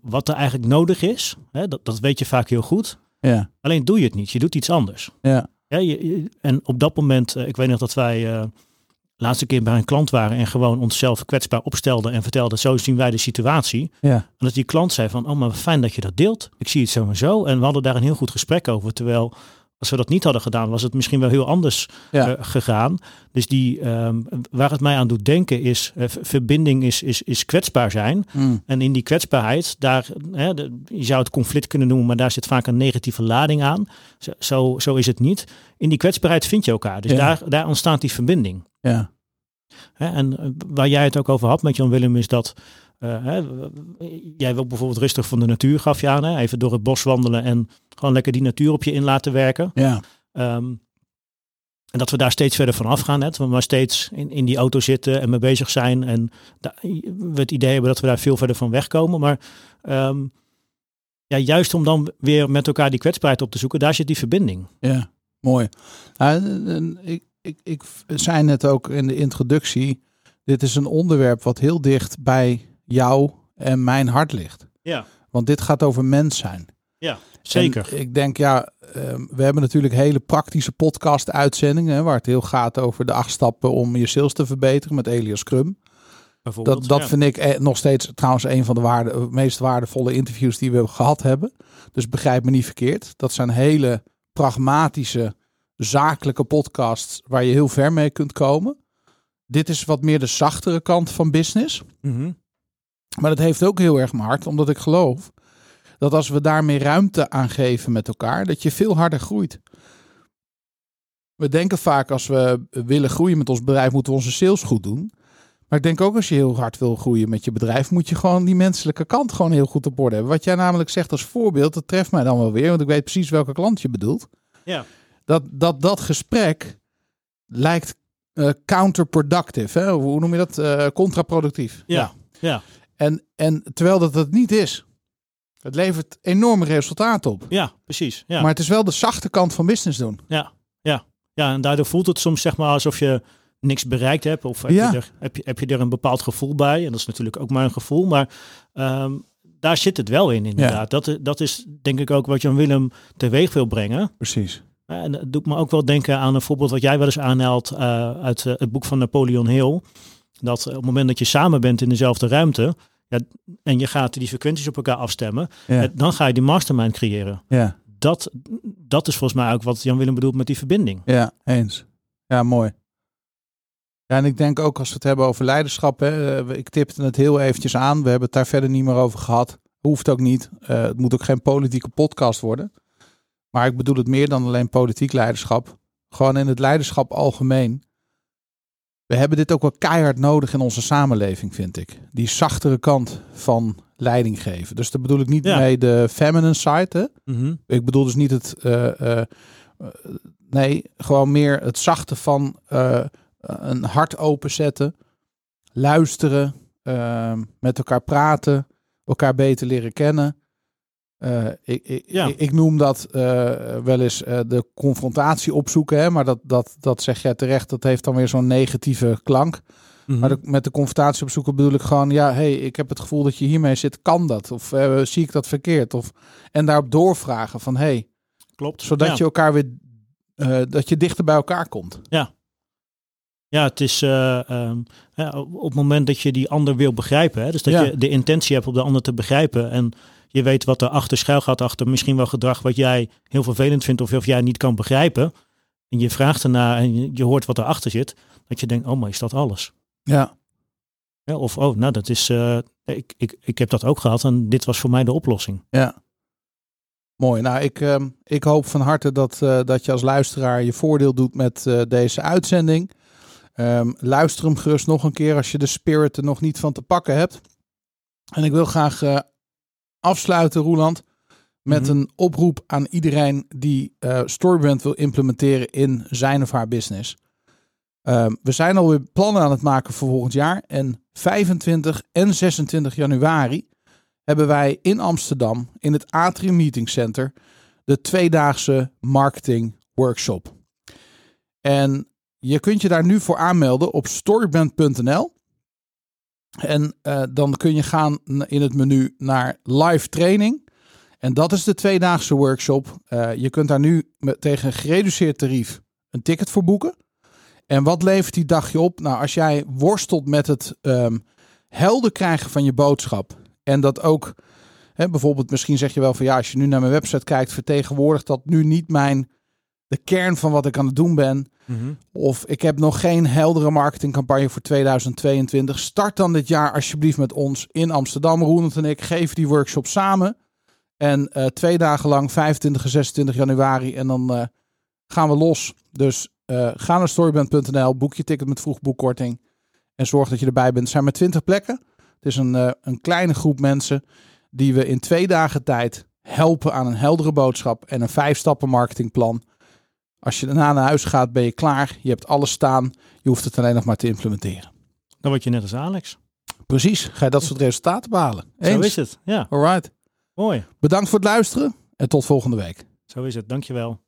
wat er eigenlijk nodig is. Hè, dat, dat weet je vaak heel goed. Ja, Alleen doe je het niet. Je doet iets anders. ja, Ja, je, je- en op dat moment, eh, ik weet nog dat wij eh laatste keer bij een klant waren en gewoon onszelf kwetsbaar opstelden en vertelden, zo zien wij de situatie. ja, En dat die klant zei van, oh maar fijn dat je dat deelt. Ik zie het zo en zo. En we hadden daar een heel goed gesprek over. Terwijl als we dat niet hadden gedaan, was het misschien wel heel anders ja, eh, gegaan. Dus die, ehm, waar het mij aan doet denken is, eh, verbinding is, is, is kwetsbaar zijn. Hmm. En in die kwetsbaarheid, daar, hè, de- je zou het conflict kunnen noemen, maar daar zit vaak een negatieve lading aan. Zo, zo, zo is het niet. In die kwetsbaarheid vind je elkaar. Dus Ja. daar, daar ontstaat die verbinding. ja, en eh, waar jij het ook over had met Jan Willem is dat. eh, hè, jij wil bijvoorbeeld rustig van de natuur, gaf je aan. Hè? Even door het bos wandelen en gewoon lekker die natuur op je in laten werken. ja, Ehm, en dat we daar steeds verder van afgaan. Hè? Dat we maar steeds in, in die auto zitten en mee bezig zijn. En da- we het idee hebben dat we daar veel verder van wegkomen. Maar ehm, ja, juist om dan weer met elkaar die kwetsbaarheid op te zoeken, daar zit die verbinding. ja. Mooi. En ik, ik, ik zei net ook in de introductie, dit is een onderwerp wat heel dicht bij jou en mijn hart ligt. Ja, Want dit gaat over mens zijn. zeker. En ik denk, ja, ehm, we hebben natuurlijk hele praktische podcast-uitzendingen, waar het heel gaat over de acht stappen om je sales te verbeteren met Elias Krum. bijvoorbeeld. Dat, dat Ja. vind ik eh, nog steeds trouwens een van de waarde, meest waardevolle interviews die we gehad hebben. Dus begrijp me niet verkeerd. Dat zijn hele pragmatische, zakelijke podcasts waar je heel ver mee kunt komen. Dit is wat meer de zachtere kant van business. Mhm. Maar dat heeft ook heel erg mijn hart, omdat ik geloof dat als we daarmee ruimte aan geven met elkaar, dat je veel harder groeit. We denken vaak als we willen groeien met ons bedrijf, moeten we onze sales goed doen. Maar ik denk ook als je heel hard wil groeien met je bedrijf, moet je gewoon die menselijke kant gewoon heel goed op orde hebben. Wat jij namelijk zegt als voorbeeld, dat treft mij dan wel weer, want ik weet precies welke klant je bedoelt. Ja. Dat dat, dat gesprek lijkt eh, counterproductive. Hè? Hoe noem je dat? Eh, contraproductief. Ja. Ja. En, en terwijl dat het niet is. Het levert enorme resultaten op. ja, precies. Ja. Maar het is wel de zachte kant van business doen. Ja, ja. ja, en daardoor voelt het soms zeg maar alsof je niks bereikt hebt. Of heb, Ja. je, er, heb, je, heb je er een bepaald gevoel bij. En dat is natuurlijk ook maar een gevoel. Maar ehm, daar zit het wel in inderdaad. Dat, dat is denk ik ook wat Jan Willem teweeg wil brengen. Precies. En dat doet me ook wel denken aan een voorbeeld wat jij wel eens aanhaalt eh, uit eh, het boek van Napoleon Hill. Dat op het moment dat je samen bent in dezelfde ruimte ja, en je gaat die frequenties op elkaar afstemmen, Ja. dan ga je die mastermind creëren. Ja. Dat, dat is volgens mij ook wat Jan Willem bedoelt met die verbinding. ja, eens. Ja, mooi. Ja, en ik denk ook als we het hebben over leiderschap. Hè, eh, ik tipte het heel eventjes aan. We hebben het daar verder niet meer over gehad. Hoeft ook niet. Het moet ook geen politieke podcast worden. Maar ik bedoel het meer dan alleen politiek leiderschap. Gewoon in het leiderschap algemeen. We hebben dit ook wel keihard nodig in onze samenleving, vind ik. Die zachtere kant van leiding geven. Dus daar bedoel ik niet Ja. mee de feminine side. Hè? Mhm. Ik bedoel dus niet het. eh, eh, eh, nee, gewoon meer het zachte van een hart openzetten, luisteren, met elkaar praten, elkaar beter leren kennen. Eh, ik, ik, Ja. ik, ik noem dat eh, wel eens eh, de confrontatie opzoeken, hè, maar dat, dat, dat zeg jij terecht, dat heeft dan weer zo'n negatieve klank. Mhm. Maar de- met de confrontatie opzoeken bedoel ik gewoon, ja, hey, ik heb het gevoel dat je hiermee zit, kan dat? Of zie ik dat verkeerd? Of, en daarop doorvragen van, hey, Klopt. zodat ja. je elkaar weer, dat je dichter bij elkaar komt. Ja, het is eh, ehm, ja, op het moment dat je die ander wil begrijpen. Hè, dus dat Ja. je de intentie hebt om de ander te begrijpen. En je weet wat er achter schuil gaat, achter misschien wel gedrag wat jij heel vervelend vindt of of jij niet kan begrijpen. En je vraagt ernaar en je, hoort wat erachter zit. Dat je denkt, oh maar is dat alles? Ja, Ja, of, oh nou dat is, eh, ik, ik, ik heb dat ook gehad en dit was voor mij de oplossing. ja. Mooi. Nou, ik, ehm, ik hoop van harte dat, eh, dat je als luisteraar je voordeel doet met eh, deze uitzending. Ehm, luister hem gerust nog een keer als je de spirit er nog niet van te pakken hebt. En ik wil graag afsluiten, Roeland, met Mhm. een oproep aan iedereen die eh Storybrand wil implementeren in zijn of haar business. Ehm, we zijn alweer plannen aan het maken voor volgend jaar. En 25 en 26 januari hebben wij in Amsterdam in het Atrium Meeting Center de tweedaagse marketing workshop. En je kunt je daar nu voor aanmelden op storybrand.nl. En uh, dan kun je gaan in het menu naar live training. En dat is de tweedaagse workshop. Uh, je kunt daar nu met, tegen een gereduceerd tarief een ticket voor boeken. En wat levert die dagje op? Nou, als jij worstelt met het um, helder krijgen van je boodschap. En dat ook, hè, bijvoorbeeld, misschien zeg je wel van ja, als je nu naar mijn website kijkt, vertegenwoordigt dat nu niet mijn de kern van wat ik aan het doen ben. -hmm. Of ik heb nog geen heldere marketingcampagne voor 2022. Start dan dit jaar alsjeblieft met ons in Amsterdam. Roeland en ik geven die workshop samen. En uh, twee dagen lang, 25 en 26 januari. En dan uh, gaan we los. Dus uh, ga naar storyband.nl, boek je ticket met vroegboekkorting. En zorg dat je erbij bent. Er zijn maar 20 plekken. Het is een, een kleine groep mensen die we in twee dagen tijd helpen aan een heldere boodschap en een vijf stappen marketingplan. Als je daarna naar huis gaat, ben je klaar. Je hebt alles staan. Je hoeft het alleen nog maar te implementeren. Dan word je net als Alex. Precies. Ga je dat soort resultaten behalen. Eens? Zo is het. Ja. Alright. Mooi. Bedankt voor het luisteren en tot volgende week. Zo is het. Dankjewel.